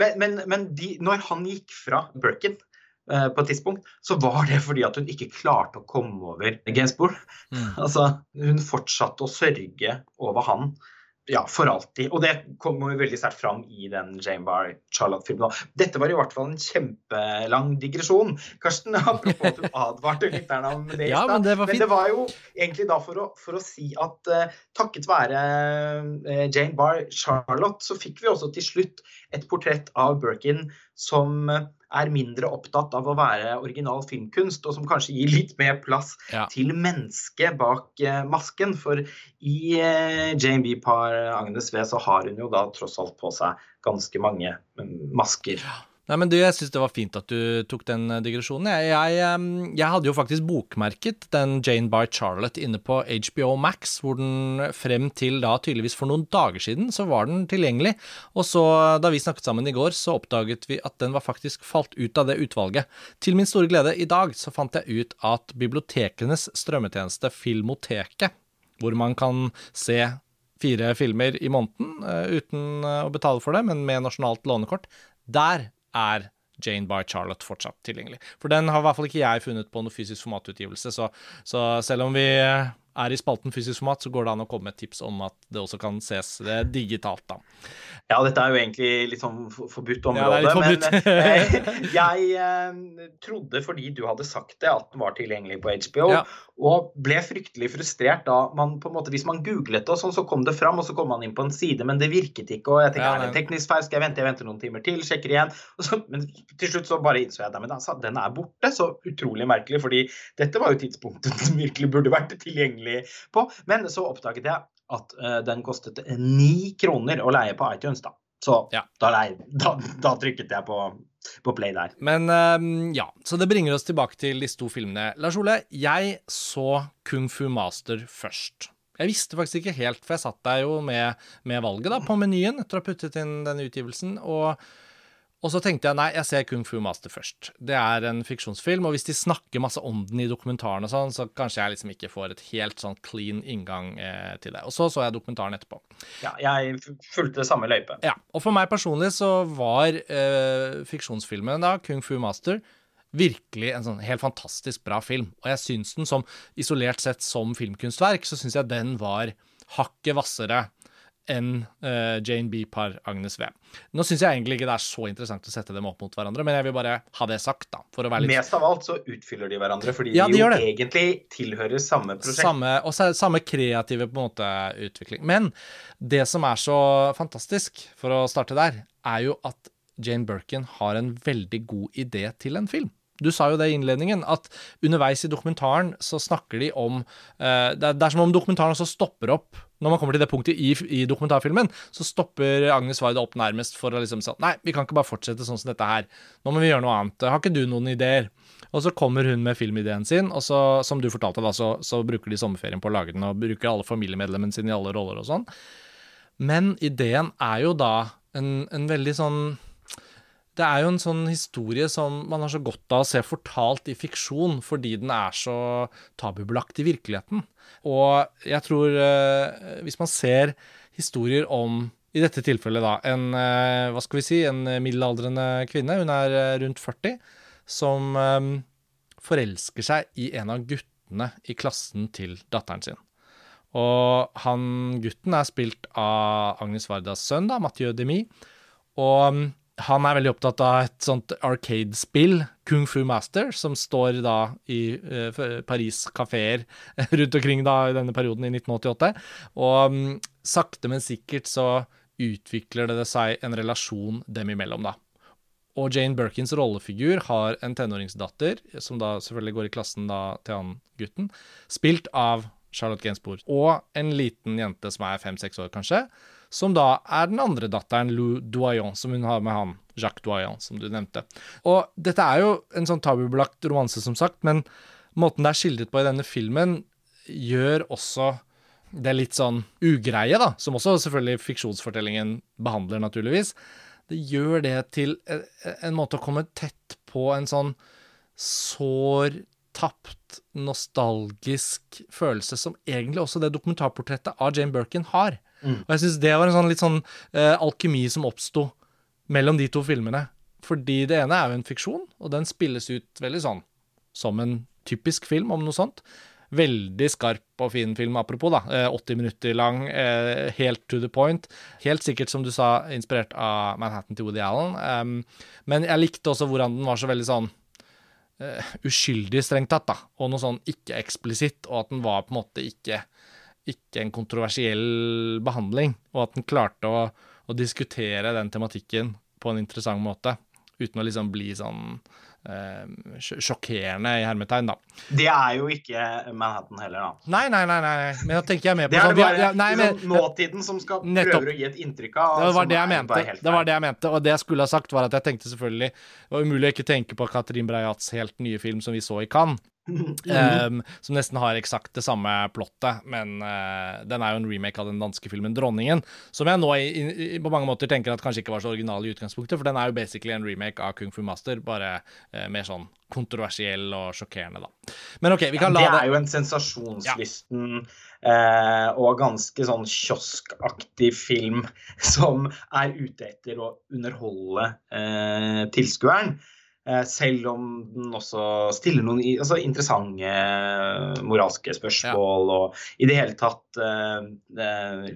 Men, men, men de, når han gikk fra Birkin på et tidspunkt, så var det fordi at hun ikke klarte å komme over Gainsbourg. Mm. Altså, hun fortsatte å sørge over han ja, for alltid. Og det kommer jo veldig sterkt fram i den Jane Barr Charlotte-filmen. Dette var i hvert fall en kjempelang digresjon. Karsten, apropos at du advarte lytterne om det ja, men, det var men det var jo egentlig da for å, for å si at uh, takket være uh, Jane Barr Charlotte, så fikk vi også til slutt et portrett av Birkin som uh, er mindre opptatt av å være original filmkunst, og som kanskje gir litt mer plass ja. til mennesket bak uh, masken. For i uh, Jane B. Par Agnes V så har hun jo da tross alt på seg ganske mange um, masker. Ja. Nei, men du, Jeg syns det var fint at du tok den eh, digresjonen. Jeg, jeg, jeg, hadde jo faktisk bokmerket den Jane by Charlotte inne på HBO Max, hvor den frem til da tydeligvis for noen dager siden så var den tilgjengelig. Og så, da vi snakket sammen i går, så oppdaget vi at den var faktisk falt ut av det utvalget. Til min store glede i dag så fant jeg ut at bibliotekenes strømmetjeneste Filmoteket, hvor man kan se fire filmer i måneden uh, uten uh, å betale for det, men med nasjonalt lånekort, der er Jane by Charlotte fortsatt tilgjengelig. For den har i hvert fall ikke jeg funnet på noe fysisk formatutgivelse, så, så selv om vi er i spalten fysisk format, så går det an å komme med tips om at det også kan ses digitalt, da. Ja, dette er jo egentlig litt sånn forbudt Ja, område. det er litt forbudt. Men eh, jeg eh, trodde fordi du hadde sagt det, at den var tilgjengelig på HBO. Ja. Og ble fryktelig frustrert da man på en måte, Hvis man googlet det, og sånn, så kom det fram, og så kom man inn på en side, men det virket ikke. Og jeg tenkte Ja, er det en teknisk feil, skal jeg vente? Jeg venter noen timer til, sjekker igjen. Så, men til slutt så bare innså jeg det. Men altså, den er borte. Så utrolig merkelig, fordi dette var jo tidspunktet som virkelig burde vært tilgjengelig på. Men så oppdaget jeg at uh, den kostet ni kroner å leie på iTunes, da. Så Ja. da, da, da trykket jeg på, på play der. Men ehm, ja, så det bringer oss tilbake til disse to filmene. Lars Ole, jeg så Kung Fu Master først. Jeg visste faktisk ikke helt, for jeg satt der jo med, med valget da, på menyen etter å ha puttet inn denne utgivelsen. Og, og så tenkte jeg nei, jeg ser Kung Fu Master først. Det er en fiksjonsfilm, og hvis de snakker masse om den i dokumentaren og sånn, så kanskje jeg liksom ikke får et helt sånn clean inngang eh, til det. Og så så jeg dokumentaren etterpå. Ja, jeg fulgte samme løype. Ja, og for meg personlig så var eh, fiksjonsfilmen da, Kung Fu Master, virkelig en sånn helt fantastisk bra film. Og jeg syns den som, isolert sett som filmkunstverk, så syns jeg den var hakket hvassere enn uh, Jane B. par Agnes V. Nå syns jeg egentlig ikke det er så interessant å sette dem opp mot hverandre, men jeg vil bare ha det sagt, da, for å være litt Mest av alt så utfyller de hverandre, fordi Ja, de de jo egentlig tilhører samme prosjekt. Samme, og samme kreative på en måte utvikling. Men det som er så fantastisk, for å starte der, er jo at Jane Birkin har en veldig god idé til en film. Du sa jo det i innledningen, at underveis i dokumentaren så snakker de om eh, det, er, som om dokumentaren også stopper opp. Når man kommer til det punktet i, i dokumentarfilmen, så stopper Agnes Varde opp nærmest for å liksom si Nei, vi kan ikke bare fortsette sånn som dette her. Nå må vi gjøre noe annet. Har ikke du noen ideer? Og så kommer hun med filmideen sin, og så, som du fortalte, da, så, så bruker de sommerferien på å lage den, og bruker alle familiemedlemmene sine i alle roller og sånn. Men ideen er jo da en, en veldig sånn Det er jo en sånn historie som man har så godt av å se fortalt i fiksjon, fordi den er så tabubelagt i virkeligheten. Og jeg tror eh, Hvis man ser historier om i dette tilfellet, da, en eh, hva skal vi si, en middelaldrende kvinne, hun er eh, rundt 40, som eh, forelsker seg i en av guttene i klassen til datteren sin. Og han gutten er spilt av Agnes Vardas sønn, da, Mathieu Demi. Og um, han er veldig opptatt av et sånt arcade-spill, Kung Fu Master, som står da i uh, Paris kafeer rundt omkring da i denne perioden i 1988. Og um, sakte, men sikkert så utvikler det seg en relasjon dem imellom, da. Og Jane Birkins rollefigur har en tenåringsdatter, som da selvfølgelig går i klassen da til han gutten, spilt av Charlotte Gainsbourg. Og en liten jente som er fem-seks år, kanskje, som da er den andre datteren, Lou Doyon, som hun har med han, Jacques Doyon, som du nevnte. Og dette er jo en sånn tabubelagt romanse, som sagt, men måten det er skildret på i denne filmen, gjør også det litt sånn ugreie, da, som også selvfølgelig fiksjonsfortellingen behandler, naturligvis. Det gjør det til en, en måte å komme tett på en sånn sår, tapt, nostalgisk følelse som egentlig også det dokumentarportrettet av Jane Birkin har. Og jeg syns det var en sånn litt sånn uh, alkemi som oppsto mellom de to filmene. Fordi det ene er jo en fiksjon, og den spilles ut veldig sånn som en typisk film om noe sånt. Veldig skarp og fin film, apropos, da. Eh, 80 minutter lang, eh, helt to the point. Helt sikkert, som du sa, inspirert av Manhattan til Woody Allen. Men jeg likte også hvordan den var så veldig sånn eh, uskyldig, strengt tatt, da. Og noe sånn ikke eksplisitt, og at den var på en måte ikke, ikke en kontroversiell behandling. Og at den klarte å, å diskutere den tematikken på en interessant måte, uten å liksom bli sånn eh, sjokkerende i hermetegn, da. Det er jo ikke Manhattan heller, da. Nei, nei, nei, nei. men da tenker jeg mer på Det er sånn det bare ja, nei, men, liksom, nåtiden som skal Nettopp. prøve å gi et inntrykk av. Det var det jeg mente. Det var det jeg mente. Og det jeg skulle ha sagt, var at jeg tenkte selvfølgelig Det var umulig å ikke tenke på Katrin Breiats helt nye film som vi så i Cannes. Um, som nesten har eksakt det samme plottet, men uh, den er jo en remake av den danske filmen 'Dronningen', som jeg nå i, i, på mange måter tenker at kanskje ikke var så original i utgangspunktet, for den er jo basically en remake av Kung Fu Master, bare uh, mer sånn kontroversiell og sjokkerende, da. Men OK, vi kan det Det er jo en sensasjonslysten eh, og ganske sånn kioskaktig film som er ute etter å underholde eh, tilskueren. Eh, selv om den også stiller noen altså, interessante eh, moralske spørsmål ja. og i det hele tatt eh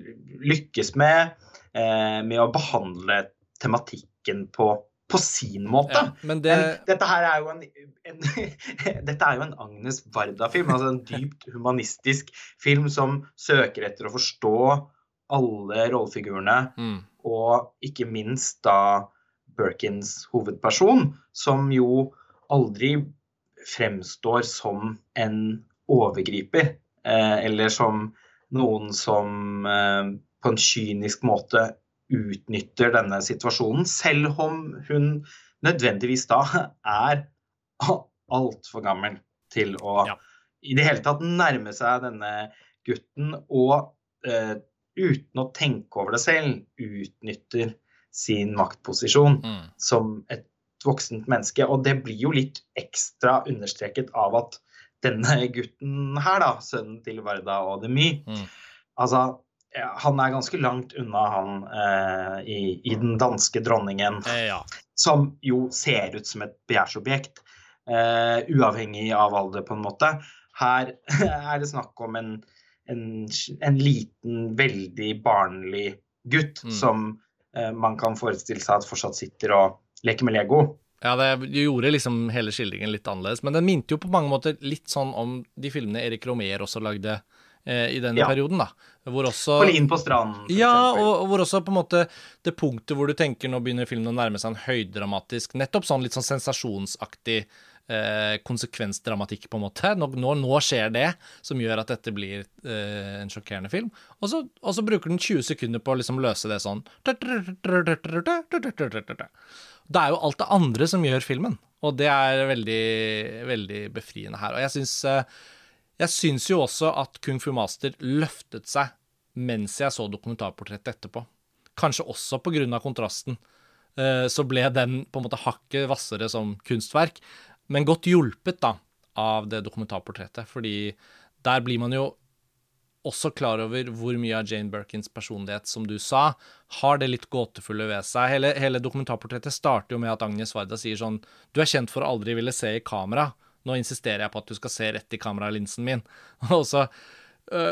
lykkes med, uh, med å behandle tematikken på, på sin måte. Ja, men det... dette her er jo en, en Dette er jo en Agnes Varda-film. altså En dypt humanistisk film som søker etter å forstå alle rollefigurene, mm. og ikke minst da Birkins hovedperson, som jo aldri fremstår som en overgriper, eh, eller som noen som eh, på en kynisk måte utnytter denne situasjonen, selv om hun nødvendigvis da er altfor gammel til å ja. i det hele tatt nærme seg denne gutten og uh, uten å tenke over det selv utnytter sin maktposisjon mm. som et voksent menneske. Og det blir jo litt ekstra understreket av at denne gutten her, da, sønnen til Varda og Demy, mm. altså ja, han er ganske langt unna han eh, i, i, den danske dronningen, ja. som jo ser ut som et begjærsobjekt, eh, uavhengig av alder, på en måte. Her er det snakk om en, en, en liten, veldig barnlig gutt mm. som man kan forestille seg at fortsatt sitter og leker med Lego. Ja, det gjorde liksom hele skildringen litt annerledes. Men den minte jo på mange måter litt sånn om de filmene Erik Romer også lagde eh, i denne ja. perioden, da. Hvor også Polin på stranden. Ja, og, og, hvor også på en måte det punktet hvor du tenker nå begynner filmen å nærme seg en høydramatisk, nettopp sånn litt sånn sensasjonsaktig eh, konsekvensdramatikk, på en måte. Nå, nå, nå, skjer det som gjør at dette blir eh, en sjokkerende film. Og så, og så, bruker den 20 sekunder på å liksom løse det sånn. Det er jo alt det andre som gjør filmen, og det er veldig, veldig befriende her. Og jeg syns, jeg syns jo også at Kung Fu Master løftet seg mens jeg så dokumentarportrettet etterpå. Kanskje også av kontrasten så ble den på en måte hakket hvassere som kunstverk. Men godt hjulpet da, av det dokumentarportrettet, fordi der blir man jo også klar over hvor mye av Jane Birkins personlighet, som du sa, har det litt gåtefulle ved seg. Hele, hele dokumentarportrettet starter jo med at Agnes Varda sier sånn Du er kjent for å aldri ville se i kamera. Nå insisterer jeg på at du skal se rett i kameralinsen min. Og så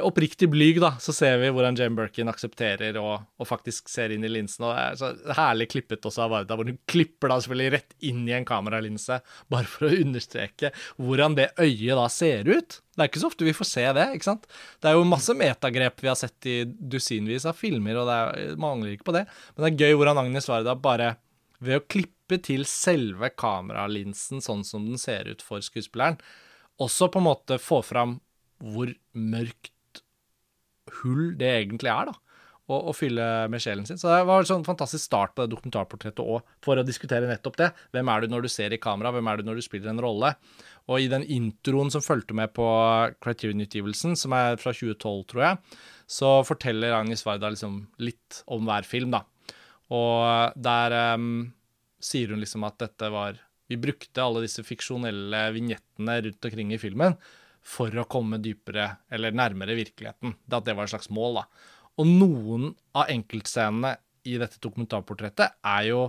oppriktig blyg, da, så ser vi hvordan Jane Birkin aksepterer og, og, faktisk ser inn i linsen. Og det er så herlig klippet også av Varda, hvor hun klipper da selvfølgelig rett inn i en kameralinse, bare for å understreke hvordan det øyet da ser ut. Det er ikke så ofte vi får se det, ikke sant. Det er jo masse metagrep vi har sett i dusinvis av filmer, og det er, mangler ikke på det. Men det er gøy hvordan Agnes Varda bare ved å klippe til selve kameralinsen sånn som den ser ut for skuespilleren, også på en måte få fram hvor mørkt hull det egentlig er, da. Å, fylle med sjelen sin. Så det var en sånn fantastisk start på det dokumentarportrettet òg, for å diskutere nettopp det. Hvem er du når du ser i kamera, hvem er du når du spiller en rolle? Og i den introen som fulgte med på Criterion-utgivelsen, som er fra 2012, tror jeg, så forteller Agnes Varda liksom litt om hver film, da. Og der um, sier hun liksom at dette var Vi brukte alle disse fiksjonelle vignettene rundt omkring i filmen for å komme dypere eller nærmere virkeligheten. Det at det var et slags mål, da. Og noen av enkeltscenene i dette dokumentarportrettet er jo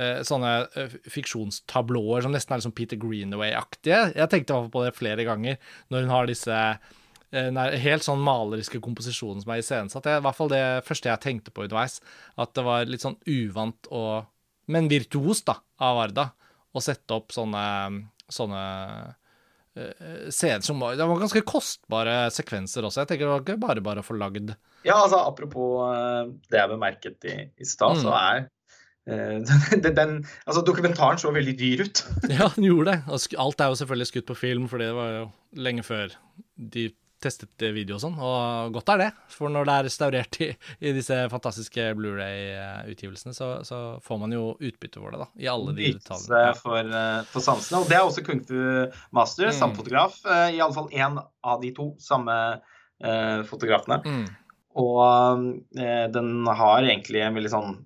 eh, sånne eh, fiksjonstablåer som nesten er liksom Peter Greenaway-aktige. Jeg tenkte på det flere ganger når hun har disse eh, helt sånn maleriske komposisjonen som er iscenesatt. I hvert fall det første jeg tenkte på underveis. At det var litt sånn uvant og Men virtuost, da, av Varda å sette opp sånne, sånne scener som var Det var ganske kostbare sekvenser også. Jeg tenker det var ikke bare bare å få lagd. Ja, altså apropos eh, det jeg bemerket i, i stad, mm. så er uh, den, den, altså Dokumentaren så veldig dyr ut. ja, den gjorde det. Alt er jo selvfølgelig skutt på film, fordi det var jo lenge før de testet video og sånn, og godt er det. For når det er restaurert i, i disse fantastiske Blu-ray-utgivelsene, så, så, får man jo utbytte for det, da. I alle de detaljene. For, eh, for sansene. Og det er også Kung Fu Master, mm. samme fotograf. Uh, I alle fall én av de to samme eh, fotografene. Mm. Og eh, den har egentlig en veldig sånn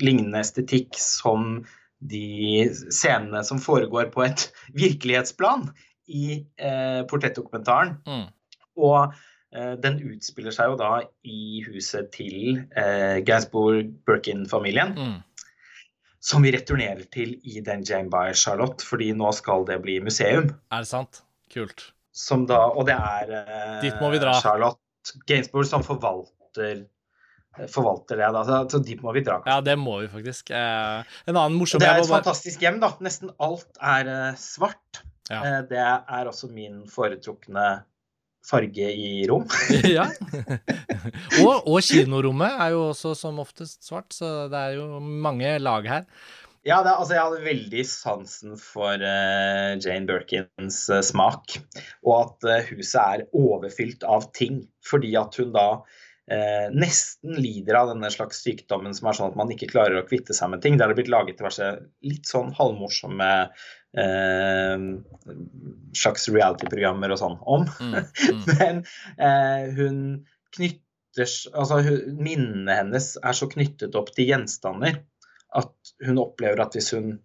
lignende estetikk som de scenene som foregår på et virkelighetsplan i eh, portrettdokumentaren. Mm. Og eh, den utspiller seg jo da i huset til eh, Gainsbourg Birkin-familien. Mm. som vi returnerer til i den Jane by Charlotte, fordi nå skal det bli museum. Er det sant? Kult. Som da, og det er eh, Dit må vi dra. Charlotte Gainsbourg som forvalter forvalter det. Da. Så, så dit må vi dra. Ja, det må vi faktisk. Eh, en annen morsom Det er et fantastisk hjem, da. Nesten alt er eh, svart. Ja. Eh, det er også min foretrukne farge i rom. ja. og, og kinorommet er jo også som oftest svart, så det er jo mange lag her. Ja, det, altså jeg hadde veldig sansen for uh, Jane Birkins uh, smak. Og at uh, huset er overfylt av ting. Fordi at hun da nesten lider av denne slags sykdommen som er sånn at man ikke klarer å kvitte seg med ting. Det har blitt laget diverse litt sånn halvmorsomme eh, slags reality-programmer og sånn om. Mm, mm. Men eh, hun knytter Altså hun, minnene hennes er så knyttet opp til gjenstander at hun opplever at hvis hun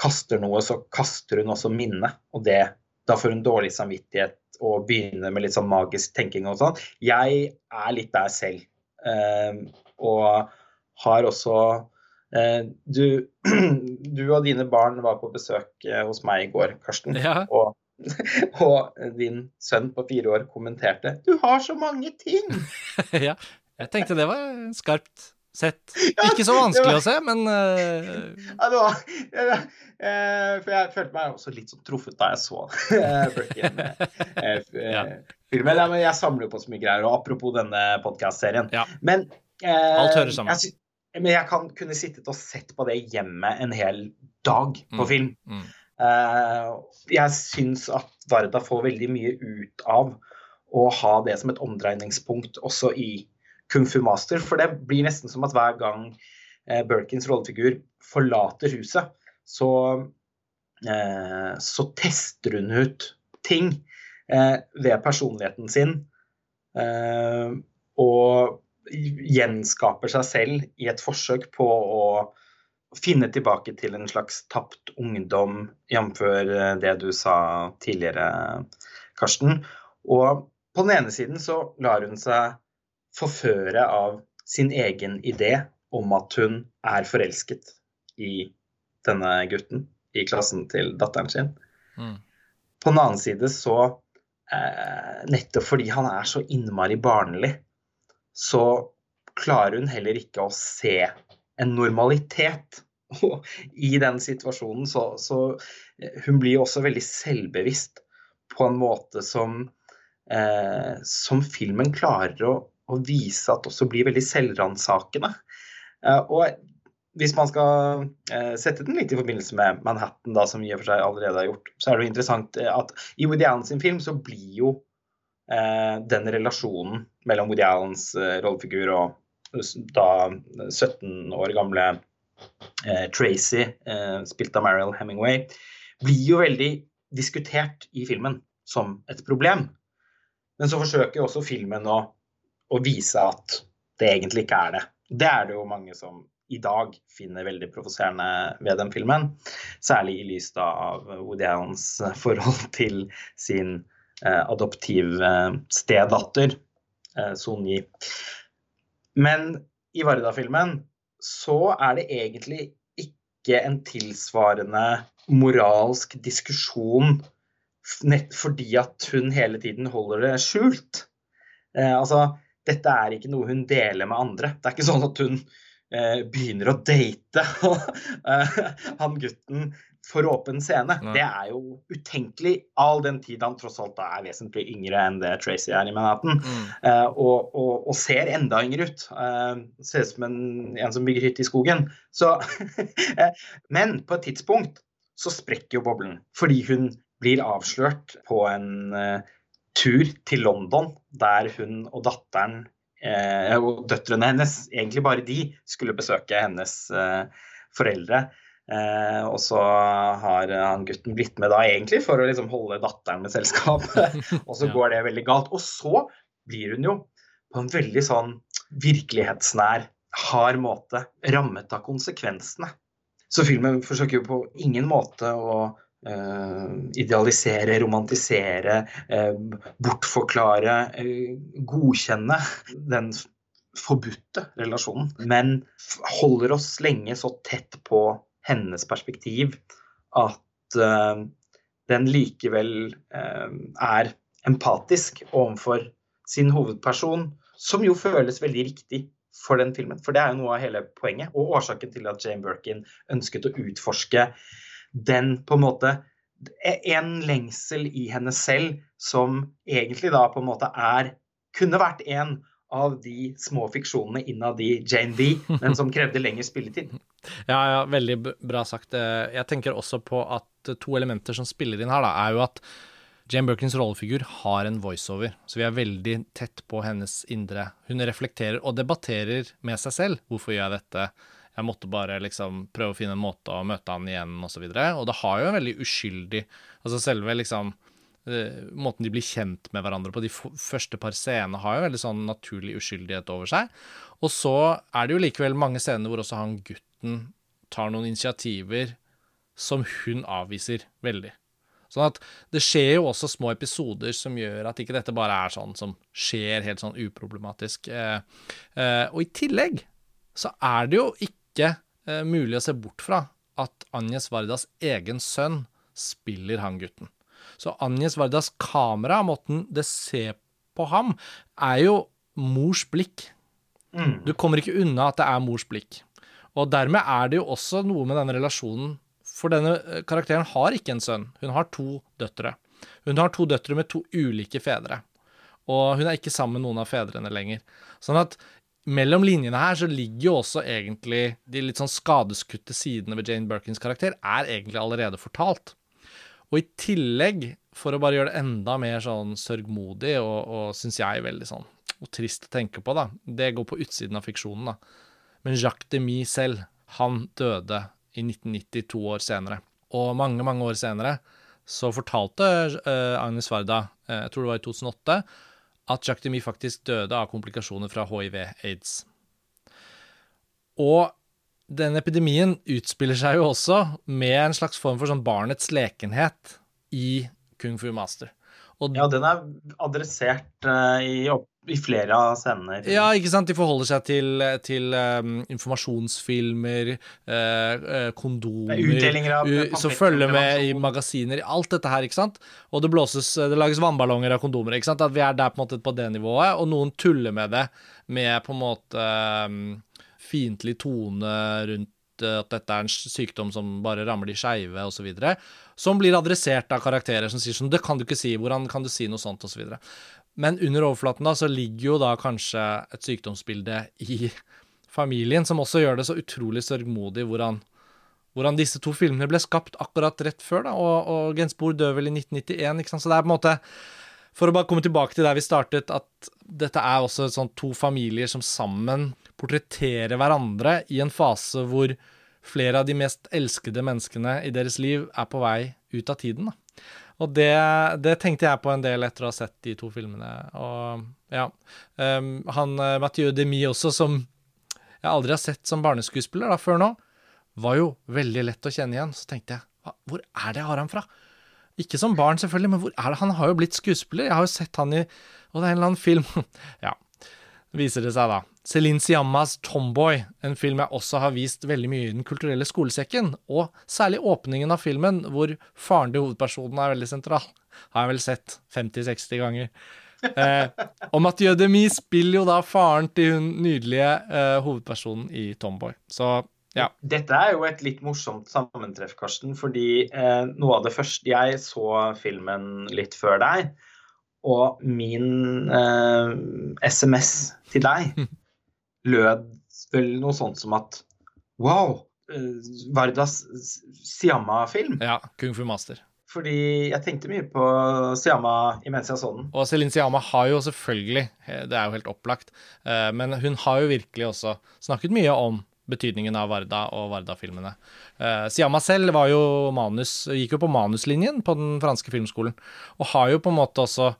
kaster noe, så kaster hun også minnet. Og det, da får hun dårlig samvittighet og begynner med litt sånn magisk tenking og sånn. Jeg er litt der selv. Eh, og har også du, du og dine barn var på besøk eh, hos meg i går, Karsten. Ja. Og, og din sønn på fire år kommenterte 'Du har så mange ting'! ja. Jeg tenkte det var skarpt sett. Ikke så vanskelig å se, men uh... Ja, det var ja, For jeg følte meg også litt sånn truffet da jeg så eh, eh, eh, Ja. filmen. Jeg samler jo på så mye greier. Og apropos denne podkast-serien. Ja. Men uh, Alt hører sammen. Jeg, men jeg kan kunne sittet og sett på det hjemme en hel dag på Mm. film. mm. Eh, jeg syns at Varda får veldig mye ut av å ha det som et omdreiningspunkt også i Kung Fu Master. For det blir nesten som at hver gang eh, Birkins rollefigur forlater huset, så, eh, så tester hun ut ting ved personligheten sin. Og gjenskaper seg selv i et forsøk på å finne tilbake til en slags tapt ungdom, jf. det du sa tidligere, Karsten. Og på den ene siden så lar hun seg forføre av sin egen idé om at hun er forelsket i denne gutten i klassen til datteren sin. Mm. På den annen side så, eh, nettopp fordi han er så innmari barnlig, så klarer hun heller ikke å se en normalitet. Og i den situasjonen så, så eh, Hun blir også veldig selvbevisst på en måte som, eh, som filmen klarer å, å vise at også blir veldig selvransakende. Eh, og hvis man skal eh, sette den litt i forbindelse med Manhattan, da, som i og for seg allerede er gjort, så er det jo interessant eh, at i Woody Allen sin film så blir jo den relasjonen mellom Woody Allens eh, rollefigur og da 17 år gamle eh, Tracy, eh, spilt av Mariel Hemingway, blir jo veldig diskutert i filmen som et problem. Men så forsøker også filmen å, å vise at det egentlig ikke er det. Det er det jo mange som i dag finner veldig provoserende ved den filmen. Særlig i lys av Woody Allens forhold til sin eh, adoptiv eh, Sonji. Men i Varda-filmen så er det egentlig ikke en tilsvarende moralsk diskusjon fordi at hun hele tiden holder det skjult. Eh, altså, dette er ikke noe hun deler med andre. Det er ikke sånn at hun eh, begynner å date han gutten for åpen scene. Nei. Det er jo utenkelig, all den tid han tross alt er vesentlig yngre enn det Tracy er i Manhattan. Mm. Uh, og, og, og ser enda yngre ut. Uh, ser ut som en, en som bygger hytte i skogen. Så, eh, men på et tidspunkt så sprekker jo boblen, fordi hun blir avslørt på en uh, tur til London, der hun og datteren eh, og døtrene hennes, egentlig bare de, skulle besøke hennes foreldre. Eh, og så har han gutten blitt med da egentlig for å liksom holde datteren med selskap. og så går det veldig galt. Og så blir hun jo på en veldig sånn virkelighetsnær, hard måte rammet av konsekvensene. Så filmen forsøker jo på ingen måte å eh, idealisere, romantisere, eh, bortforklare, eh, godkjenne den forbudte relasjonen, men holder oss lenge så tett på hennes perspektiv at uh, den likevel uh, er empatisk overfor sin hovedperson, som jo føles veldig riktig for den filmen. For det er jo noe av hele poenget, og årsaken til at Jane Birkin ønsket å utforske den på en måte En lengsel i henne selv som egentlig da på en måte er Kunne vært en av de små fiksjonene innad i Jane B, men som krevde lengre spilletid. Ja, ja, veldig bra sagt. Eh, jeg tenker også på at to elementer som spiller inn her, da, er jo at Jane Birkins rollefigur har en voiceover, så vi er veldig tett på hennes indre. Hun reflekterer og debatterer med seg selv. Hvorfor gjør jeg dette? Jeg måtte bare liksom prøve å finne en måte å møte han igjen, osv. Og, så og det har jo en veldig uskyldig Altså selve liksom Måten de blir kjent med hverandre på, de første par scenene har jo veldig sånn naturlig uskyldighet over seg. Og så er det jo likevel mange scener hvor også han gutten tar noen initiativer som hun avviser veldig. Sånn at det skjer jo også små episoder som gjør at ikke dette bare er sånn som skjer helt sånn uproblematisk. Eh, eh, og i tillegg så er det jo ikke eh, mulig å se bort fra at Agnes Vardas egen sønn spiller han gutten. Så Agnes Vardas kamera, måten det ser på ham, er jo mors blikk. Mm. Du kommer ikke unna at det er mors blikk. Og dermed er det jo også noe med denne relasjonen for denne eh, karakteren har ikke en sønn, hun har to døtre. Hun har to døtre med to ulike fedre, og hun er ikke sammen med noen av fedrene lenger. Sånn at mellom linjene her så ligger jo også egentlig de litt sånn skadeskutte sidene ved Jane Birkins karakter er egentlig allerede fortalt. Og i tillegg, for å bare gjøre det enda mer sånn sørgmodig og, og syns jeg veldig sånn og trist å tenke på, da, det går på utsiden av fiksjonen, da. Men Jacques Demy selv, han døde i 1990, to år senere. Og mange, mange år senere så fortalte uh, Agnes Varda, uh, jeg tror det var i 2008, at Jacques Demy faktisk døde av komplikasjoner fra hiv-aids. Og den epidemien utspiller seg jo også med en slags form for sånn barnets lekenhet i Kung Fu Master. Og, ja, den er adressert uh, i opp i flere av scenene. Ja, ikke sant. De forholder seg til, til um, informasjonsfilmer, uh, kondomer Utdelinger av Så følger med i magasiner, alt dette her, ikke sant. Og det blåses, det lages vannballonger av kondomer, ikke sant. At vi er der på en måte på det nivået, og noen tuller med det med på en måte um, fiendtlig tone rundt at dette er en sykdom som bare rammer de skeive, osv. Som blir adressert av karakterer som sier sånn Det kan du ikke si. Hvordan kan du si noe sånt, osv. Men under overflaten da, så ligger jo da kanskje et sykdomsbilde i familien, som også gjør det så utrolig sørgmodig hvordan, hvordan disse to filmene ble skapt akkurat rett før. da, Og, og Gensbor dør vel i 1991, ikke sant. Så det er på en måte For å bare komme tilbake til der vi startet, at dette er også sånn to familier som sammen portretterer hverandre i en fase hvor flere av de mest elskede menneskene i deres liv er på vei ut av tiden. da. Og det, det, tenkte jeg på en del etter å ha sett de to filmene. Og ja. Um, han eh, Mathieu Demy også, som jeg aldri har sett som barneskuespiller da, før nå, var jo veldig lett å kjenne igjen. Så tenkte jeg, hvor er det jeg har han fra? Ikke som barn, selvfølgelig, men hvor er det? Han har jo blitt skuespiller. Jeg har jo sett han i Og det er en eller annen film. ja, viser det seg da. Celine Siammas 'Tomboy', en film jeg også har vist veldig mye i Den kulturelle skolesekken, og særlig åpningen av filmen, hvor faren til hovedpersonen er veldig sentral, har jeg vel sett 50-60 ganger. Eh, og Mathieu Demi spiller jo da faren til hun nydelige eh, hovedpersonen i 'Tomboy'. Så ja. Dette er jo et litt morsomt sammentreff, Karsten, fordi eh, noe av det første Jeg så filmen litt før deg, og min SMS eh, til deg lød vel noe sånt som at Wow! Eh, Vardas Siamma-film. Ja. Kung Fu Master. Fordi jeg tenkte mye på Siamma imens jeg så den. Og Celine Siamma har jo selvfølgelig, eh, det er jo helt opplagt, eh, men hun har jo virkelig også snakket mye om betydningen av Varda og Varda-filmene. Siamma selv var jo manus, gikk jo på manuslinjen på den franske filmskolen, og har jo på en måte også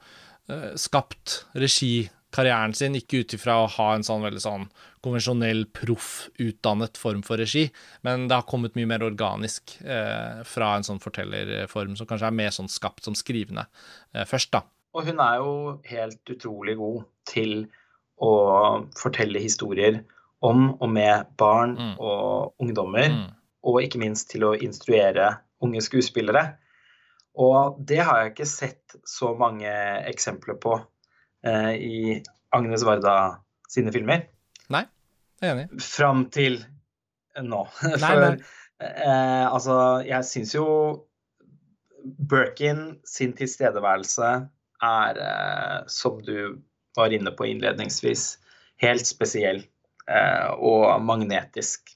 skapt regi karrieren sin, ikke ut ifra å ha en sånn veldig sånn konvensjonell, proffutdannet form for regi, men det har kommet mye mer organisk uh, fra en sånn fortellerform som kanskje er mer sånn skapt som skrivende uh, først, da. Og hun er jo helt utrolig god til å fortelle historier om og med barn Mm. og ungdommer, Mm. og ikke minst til å instruere unge skuespillere. Og det har jeg ikke sett så mange eksempler på eh, i Agnes Varda sine filmer. Nei, jeg er enig. Fram til nå. Nei, For eh, altså, jeg syns jo Birkin sin tilstedeværelse er, eh, som du var inne på innledningsvis, helt spesiell og magnetisk.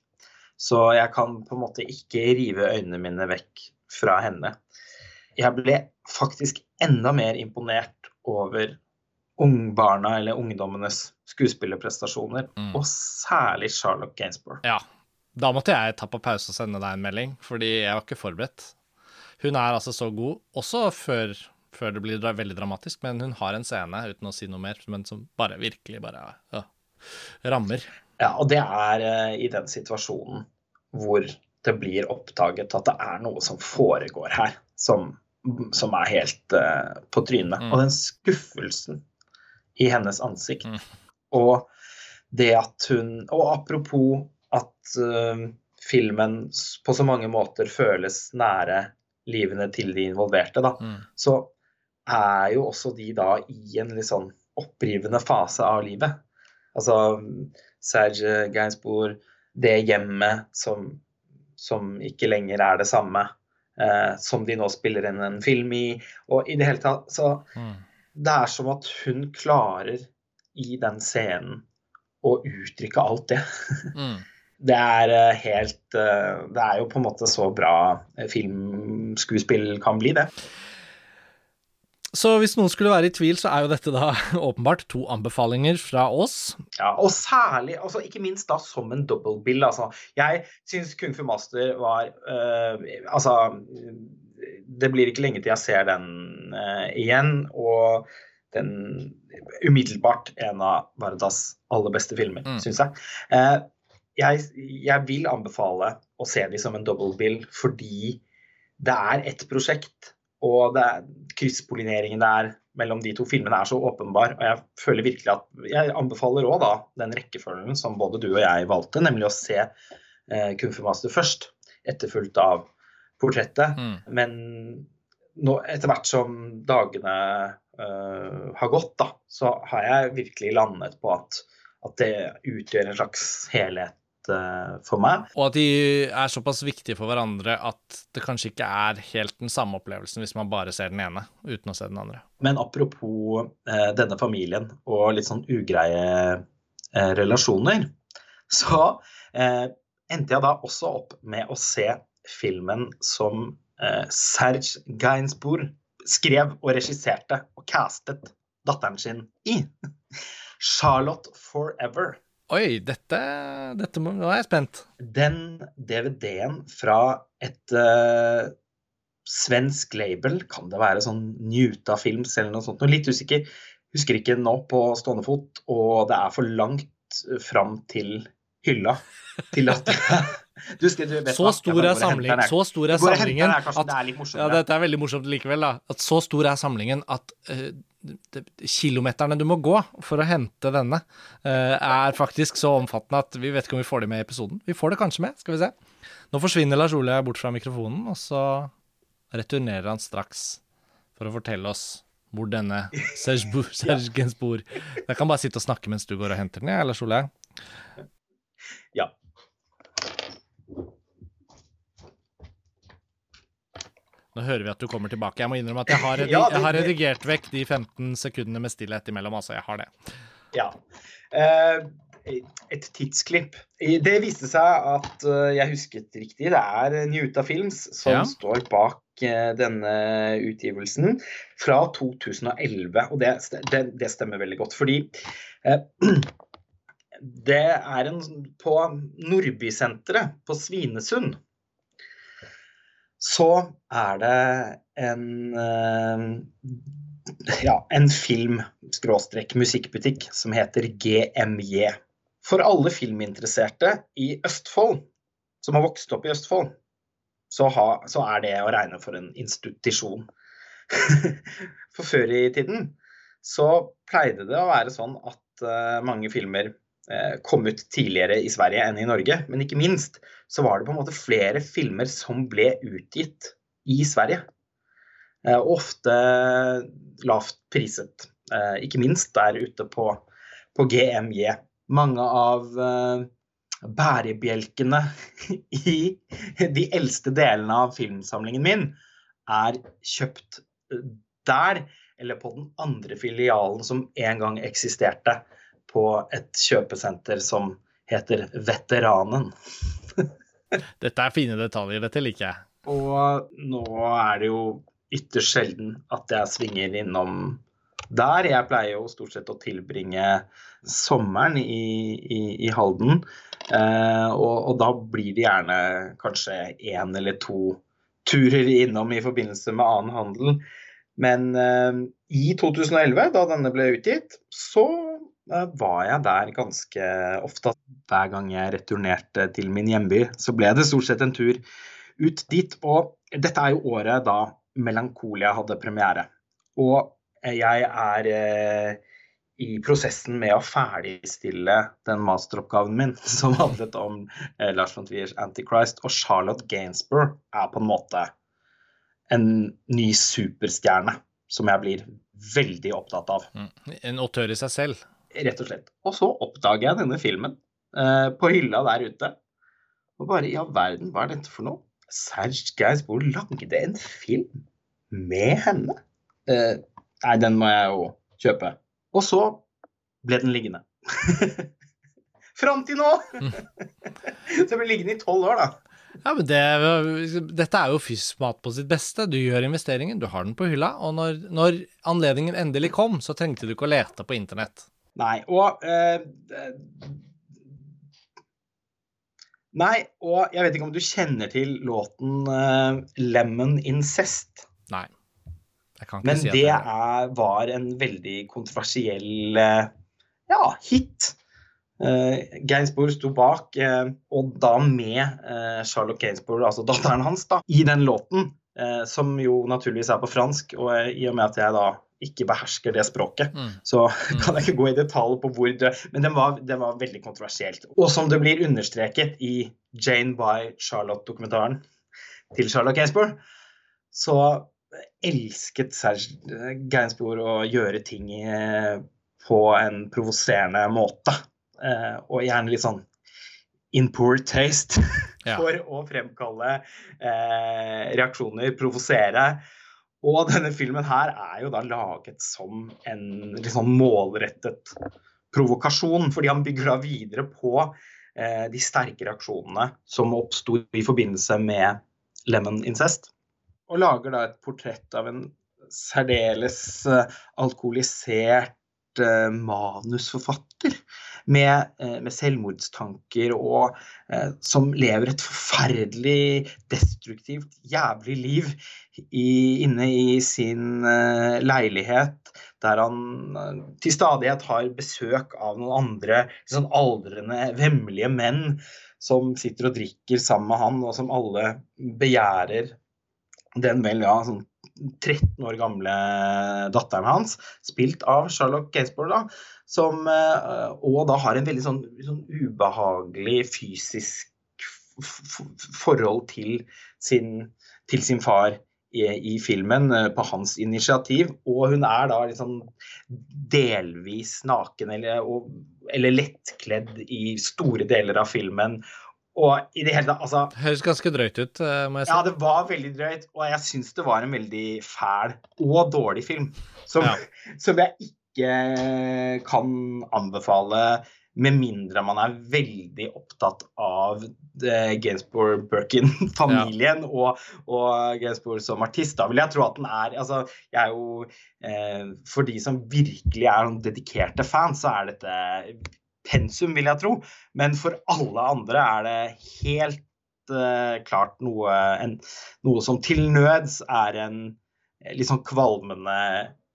Så jeg kan på en måte ikke rive øynene mine vekk fra henne. Jeg ble faktisk enda mer imponert over ungbarna eller ungdommenes skuespillerprestasjoner, Mm. og særlig Charlotte Gainsborough. Ja. Da måtte jeg ta på pause og sende deg en melding, fordi jeg var ikke forberedt. Hun er altså så god, også før, før det blir veldig dramatisk, men hun har en scene, uten å si noe mer, men som bare virkelig bare ja, rammer. Ja, og det er eh, i den situasjonen hvor det blir oppdaget at det er noe som foregår her, som, som er helt uh, på trynet. Mm. Og den skuffelsen i hennes ansikt. Mm. Og det at hun Og apropos at uh, filmen på så mange måter føles nære livene til de involverte, da Mm. så er jo også de da i en litt sånn opprivende fase av livet. Altså Serge Gainsbourg, det hjemmet som, som ikke lenger er det samme, eh, som de nå spiller inn en film i. Og i det hele tatt så Mm. Det er som at hun klarer i den scenen å uttrykke alt det. Mm. Det er eh, helt eh, Det er jo på en måte så bra eh, filmskuespill kan bli, det. Så hvis noen skulle være i tvil, så er jo dette da åpenbart to anbefalinger fra oss. Ja, og særlig, altså ikke minst da som en double bill. Altså. Jeg syns Kung Fu Master var øh, Altså, det blir ikke lenge til jeg ser den øh, igjen. Og den umiddelbart en av Vardas aller beste filmer, Mm. syns jeg. Eh, jeg. Jeg vil anbefale å se dem som en double bill fordi det er et prosjekt. Og det er, krysspollineringen der mellom de to filmene er så åpenbar. Og jeg føler virkelig at Jeg anbefaler òg den rekkefølgen som både du og jeg valgte, nemlig å se eh, Kung Fu Master først, etterfulgt av portrettet. Mm. Men nå, etter hvert som dagene eh, har gått, da, så har jeg virkelig landet på at, at det utgjør en slags helhet for meg. Og at de er såpass viktige for hverandre at det kanskje ikke er helt den samme opplevelsen hvis man bare ser den ene uten å se den andre. Men apropos eh, denne familien og litt sånn ugreie eh, relasjoner, så eh, endte jeg da også opp med å se filmen som eh, Serge Gainsbourg skrev og regisserte og castet datteren sin i. Charlotte Forever. Oi, dette, dette må, Nå er jeg spent. Den DVD-en fra et uh, svensk label, kan det være sånn Njuta Films eller noe sånt, noe litt usikker, husker ikke nå på stående fot, og det er for langt fram til hylla til at du, skal, du Så stor er samling, så stor er samlingen her, at det er litt Ja, dette er veldig morsomt likevel, da. At så stor er samlingen at uh, kilometerne du må gå for å hente denne, uh, er faktisk så omfattende at vi vet ikke om vi får det med i episoden. Vi får det kanskje med, skal vi se. Nå forsvinner Lars Ole bort fra mikrofonen, og så returnerer han straks for å fortelle oss hvor denne Serge Serge Gainsbourg Jeg kan bare sitte og snakke mens du går og henter den, jeg, Lars Ole. Ja. Nå hører vi at du kommer tilbake. Jeg må innrømme at jeg har, Ja, det- jeg har redigert vekk de 15 sekundene med stillhet imellom. Altså, jeg har det. Ja. Eh, et tidsklipp. Det viste seg at eh, jeg husket riktig. Det er Njuta Films som Ja. står bak eh, denne utgivelsen fra 2011. Og det, det, det stemmer veldig godt, fordi det er en På Nordbysenteret på Svinesund så er det en eh, ja, en film-musikkbutikk som heter GMJ. For alle filminteresserte i Østfold, som har vokst opp i Østfold, så, ha, så er det å regne for en institusjon. for før i tiden så pleide det å være sånn at uh, mange filmer kom ut tidligere i Sverige enn i Norge. Men ikke minst så var det på en måte flere filmer som ble utgitt i Sverige. Uh, ofte lavt priset. ikke minst der ute på, på GMJ. Mange av bærebjelkene i de eldste delene av filmsamlingen min er kjøpt der, eller på den andre filialen som en gang eksisterte på et kjøpesenter som heter Veteranen. Dette er fine detaljer, dette liker jeg. Og nå er det jo ytterst sjelden at jeg svinger innom der. Jeg pleier jo stort sett å tilbringe sommeren i, i, i Halden. Eh, og, og, da blir det gjerne kanskje én eller to turer innom i forbindelse med annen handel. Men eh, i 2011, da denne ble utgitt, så var jeg der ganske ofte. Hver gang jeg returnerte til min hjemby, så ble det stort sett en tur ut dit. Og dette er jo året da Melankolia hadde premiere. Og jeg er eh, i prosessen med å ferdigstille den masteroppgaven min, som handlet om eh, Lars von Triers Antichrist. Og Charlotte Gainsborough er på en måte en ny superstjerne som jeg blir veldig opptatt av. Mm. En autør i seg selv? Rett og slett. Og så oppdager jeg denne filmen eh, på hylla der ute. Og bare i all verden, hva er dette for noe? Serge Gainsbourg lagde en film med henne. Eh, nei, den må jeg jo kjøpe. Og så ble den liggende. Fram til nå! så den ble liggende i tolv år, da. Ja, men det, Dette er jo fysisk mat på sitt beste. Du gjør investeringen, du har den på hylla. Og når, når anledningen endelig kom, så trengte du ikke å lete på internett. Nei, og eh, Nei, og jeg vet ikke om du kjenner til låten eh, 'Lemon Incest'? Nei. jeg kan Men si det er, var en veldig kontroversiell eh, ja, hit. Uh, Gainsbourg sto bak, uh, og da med Charlotte Gainsbourg, altså datteren hans, da, i den låten, uh, som jo naturligvis er på fransk. Og i og med at jeg da ikke behersker det språket, mm. så mm. kan jeg ikke gå i detalj på hvor det Men den var, det var veldig kontroversielt. Og som det blir understreket i Jane by Charlotte-dokumentaren til Charlotte Gainsbourg, så elsket Serge Gainsbourg å gjøre ting på en provoserende måte. Eh, og gjerne litt sånn in poor taste for å fremkalle eh, reaksjoner, provosere. Og denne filmen her er jo da laget som en sånn målrettet provokasjon, fordi han bygger da videre på eh, de sterke reaksjonene som oppsto i forbindelse med Lemon Incest. Og lager da et portrett av en særdeles uh, alkoholisert eh, manusforfatter med, uh, med, selvmordstanker og som lever et forferdelig destruktivt, jævlig liv i, inne i sin leilighet, der han til stadighet har besøk av noen andre sånn aldrende, vemmelige menn som sitter og drikker sammen med han, og som alle begjærer den vel ja, sånn 13 år gamle datteren hans, spilt av Charlotte Gainsbourg, da, som eh, og da har en veldig sånn, sånn ubehagelig fysisk forhold til sin, til sin far i, i, filmen eh, på hans initiativ. Og hun er da liksom delvis naken eller, og, eller lettkledd i store deler av filmen. Og i det hele tatt, altså Høres ganske drøyt ut, eh, må jeg si. Ja, det var veldig drøyt. Og jeg syns det var en veldig fæl og dårlig film. Som, ja. som jeg ikke kan anbefale med mindre man er veldig opptatt av Gainsbourg Birkin-familien ja. og, og Gainsbourg som artist. Da vil jeg tro at den er altså, jeg er jo, eh, For de som virkelig er dedikerte fans, så er dette pensum, vil jeg tro. Men for alle andre er det helt uh, klart noe, en, noe, som til nøds er en eh, litt sånn kvalmende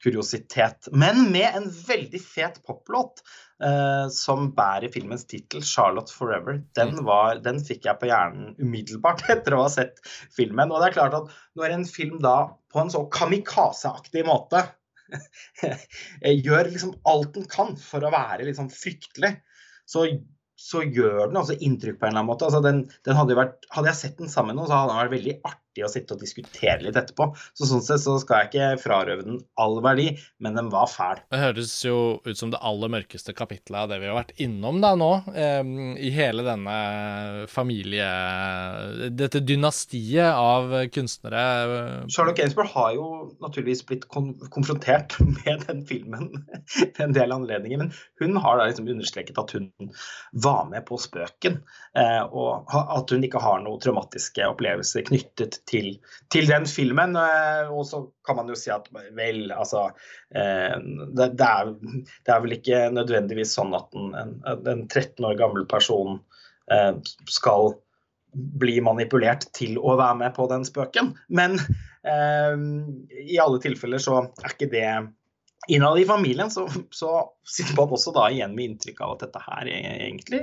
kuriositet. Men med en veldig fet poplåt uh, som bærer filmens tittel, 'Charlotte Forever'. Den, mm. var, den fikk jeg på hjernen umiddelbart etter å ha sett filmen. Og det er klart at når en film da på en så kamikazeaktig måte gjør liksom alt den kan for å være liksom fryktelig, så, så gjør den altså inntrykk på en eller annen måte. Altså den, den hadde, vært, hadde, jeg sett den sammen med noen, så hadde den vært veldig artig artig å sitte og diskutere litt etterpå. Så sånn sett så skal jeg ikke frarøve den all verdi, men den var fæl. Det høres jo ut som det aller mørkeste kapitlet av det vi har vært innom da nå, eh, i hele denne familie... Dette dynastiet av kunstnere. Charlotte Gainsbourg har jo naturligvis blitt kon konfrontert med den filmen en del anledninger, men hun har da liksom understreket at hun var med på spøken, eh, og at hun ikke har noen traumatiske opplevelser knyttet til, til, den filmen. Eh, og så kan man jo si at vel, altså eh, det, det, er, det, er, vel ikke nødvendigvis sånn at en, en, en 13 år gammel person eh, skal bli manipulert til å være med på den spøken. Men i alle tilfeller så er ikke det Innad i familien så, så, sitter man også da igjen med inntrykk av at dette her egentlig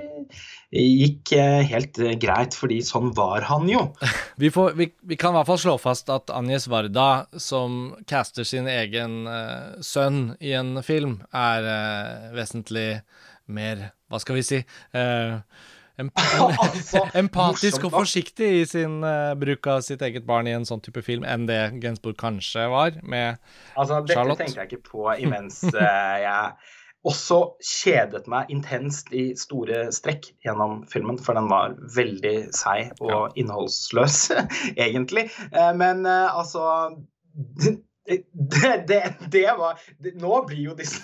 gikk eh, helt greit, fordi sånn var han jo. Vi, får, vi, vi kan i hvert fall slå fast at Agnes Varda, som caster sin egen uh, sønn i en film, er uh, vesentlig mer Hva skal vi si? Uh, altså, empatisk og forsiktig i sin uh, bruk av sitt eget barn i en sånn type film enn det Gensburg kanskje var med altså, dette Charlotte. Dette tenkte jeg ikke på imens uh, jeg også kjedet meg intenst i store strekk gjennom filmen, for den var veldig seig og ja. innholdsløs, egentlig. Uh, men altså det, det, det, var Nå blir jo disse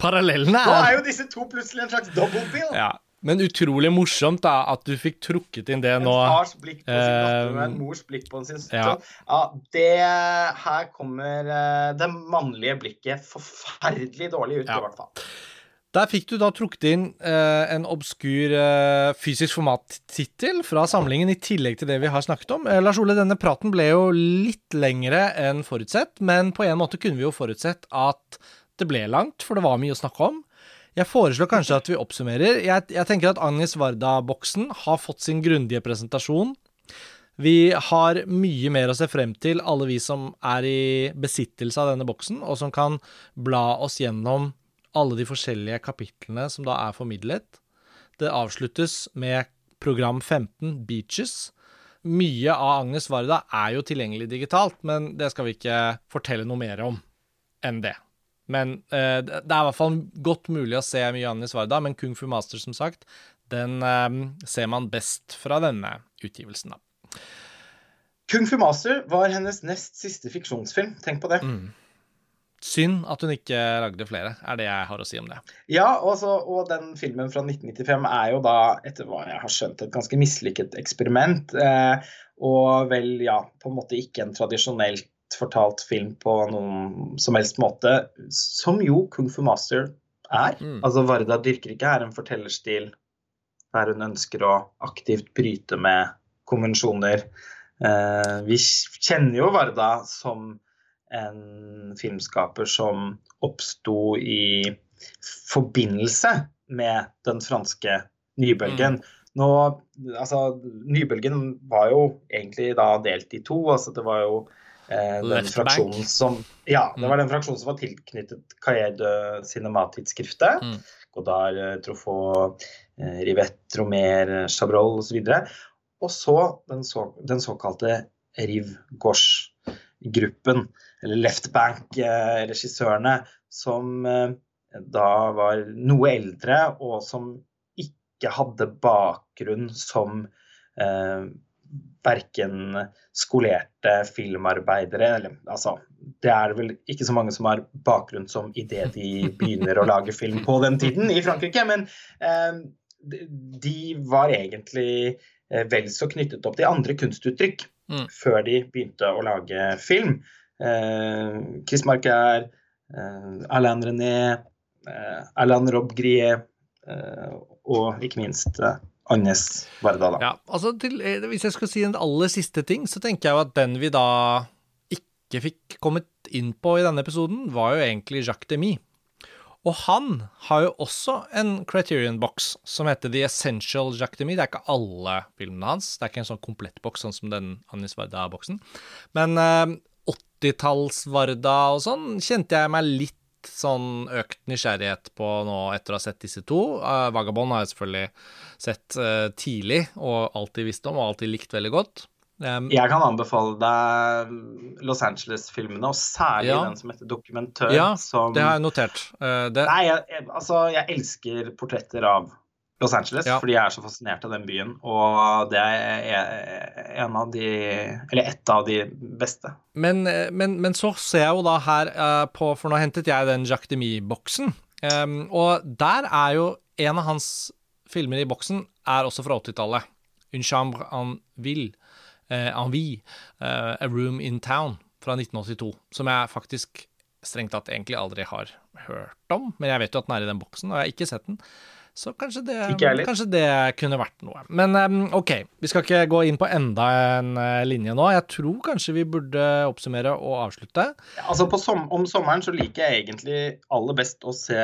Parallellene er Nå er jo disse to plutselig en slags double bill. Ja. Men utrolig morsomt da, at du fikk trukket inn det nå. En fars blikk på sin datter og en mors blikk på sin søster. Ja. ja. det Her kommer uh, det mannlige blikket forferdelig dårlig ut, ja. i hvert fall. Der fikk du da trukket inn eh, en obskur eh, fysisk formattittel fra samlingen, i tillegg til det vi har snakket om. Lars Ole, denne praten ble jo litt lengre enn forutsett, men på en måte kunne vi jo forutsett at det ble langt, for det var mye å snakke om. Jeg foreslår kanskje at vi oppsummerer. Jeg, jeg tenker at Agnes Varda-boksen har fått sin grundige presentasjon. Vi har mye mer å se frem til, alle vi som er i besittelse av denne boksen, og som kan bla oss gjennom alle de forskjellige kapitlene som da er formidlet. Det avsluttes med program 15, Beaches. Mye av Agnes Varda er jo tilgjengelig digitalt, men det skal vi ikke fortelle noe mer om enn det. Men uh, det er i hvert fall godt mulig å se mye Annie Svarda, men Kung Fu Master, som sagt, den uh, ser man best fra denne utgivelsen, da. Kung Fu Master var hennes nest siste fiksjonsfilm, tenk på det. Mm. Synd at hun ikke lagde flere, er det jeg har å si om det. Ja, også, og den filmen fra 1995 er jo da, etter hva jeg har skjønt, et ganske mislykket eksperiment. Eh, og vel, ja, på en måte ikke en tradisjonelt fortalt film på noen som helst måte, som jo Kung Fu Master er. Mm. Altså Varda dyrker ikke her en fortellerstil der hun ønsker å aktivt bryte med konvensjoner. Eh, vi kjenner jo Varda som en filmskaper som oppsto i forbindelse med den franske nybølgen. Mm. Nå, altså, Nybølgen var jo egentlig da delt i to. altså Det var jo Eh, den fraksjonen som Ja, det var mm. den fraksjonen som var tilknyttet Cahiers Cinematidsskriftet. Mm. Godard, eh, Truffaut, eh, Rivette, Romer, Chabrol osv. Og så den, så, den såkalte Riv Gauche-gruppen, eller Left Bank-regissørene, som da var noe eldre, og som ikke hadde bakgrunn som eh, verken skolerte filmarbeidere eller altså, Det er vel ikke så mange som har bakgrunn som idet de begynner å lage film på den tiden i Frankrike, men eh, de var egentlig eh, vel så knyttet opp til andre kunstuttrykk mm. før de begynte å lage film. Eh, Chris Marquer, eh, Alain René, eh, Alain Rob Grier eh, og ikke minst eh, hverdag, da. Ja, altså til, eh, Hvis jeg skal si en aller siste ting, så tenker jeg jo at den vi da ikke fikk kommet inn på i denne episoden, var jo egentlig Jacques Demy. Og han har jo også en Criterion box som heter The Essential Jacques Demy. Det er ikke alle filmene hans. Det er ikke en sånn komplett boks sånn som den Annis Varda-boksen. Men eh, 80-talls-Varda og sånn kjente jeg meg litt sånn økt nysgjerrighet på nå etter å ha sett disse to. Uh, Vagabond har jeg selvfølgelig sett uh, tidlig og alltid visst om og alltid likt veldig godt. Um, jeg kan anbefale deg Los Angeles-filmene, og særlig ja. den som heter Dokumentør. Ja, som, det har jeg notert. Uh, det... Nei, jeg, jeg, altså, jeg elsker portretter av Los Angeles, ja. fordi jeg er så fascinert av den byen. Og det er en av de Eller ett av de beste. Men, men, men så ser jeg jo da her uh, på For nå hentet jeg den Jacques Demy-boksen. Um, og der er jo en av hans filmer i boksen er også fra 80-tallet. Un chambre en ville. Uh, en vie. Uh, A Room in Town fra 1982. Som jeg faktisk strengt tatt egentlig aldri har hørt om. Men jeg vet jo at den er i den boksen, og jeg har ikke sett den. Så kanskje det, kanskje det, kunne vært noe. Men OK, vi skal ikke gå inn på enda en uh, linje nå. Jeg tror kanskje vi burde oppsummere og avslutte. Altså som, Om sommeren så liker jeg egentlig aller best å se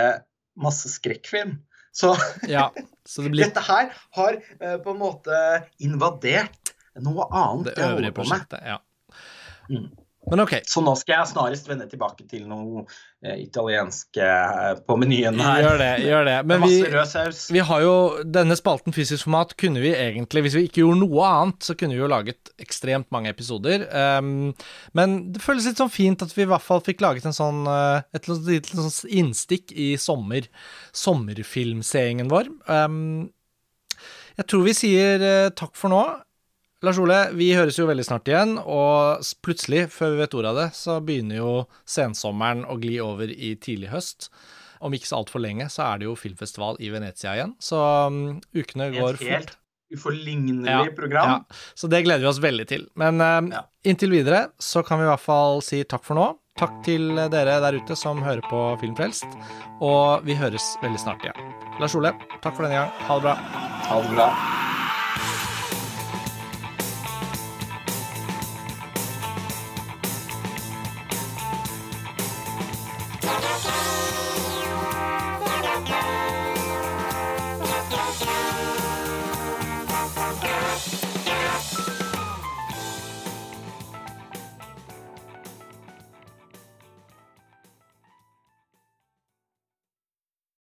masse skrekkfilm. Så, ja, så det blir... dette her har uh, på en måte invadert noe annet det øvrige prosjektet. Ja. Mm. Men ok. Så nå skal jeg snarest vende tilbake til noe eh, italiensk eh, på menyen her. Gjør det. gjør det. Men vi, vi, har jo denne spalten fysisk format kunne vi egentlig, hvis vi ikke gjorde noe annet, så kunne vi jo laget ekstremt mange episoder. Um, men det føles litt sånn fint at vi i hvert fall fikk laget en sånn, uh, et lite sånn innstikk i sommer. Sommerfilmseingen vår. Um, jeg tror vi sier uh, takk for nå. Lars Ole, vi høres jo veldig snart igjen, og plutselig, før vi vet ordet av det, så begynner jo sensommeren å gli over i tidlig høst. Om ikke så altfor lenge, så er det jo filmfestival i Venezia igjen, så um, ukene går fort. Helt uforlignelig ja, program. Ja. Så det gleder vi oss veldig til. Men um, ja. inntil videre så kan vi i hvert fall si takk for nå. Takk til dere der ute som hører på Filmfrelst, og vi høres veldig snart igjen. Lars Ole, takk for denne gang. Ha det bra. Ha det bra.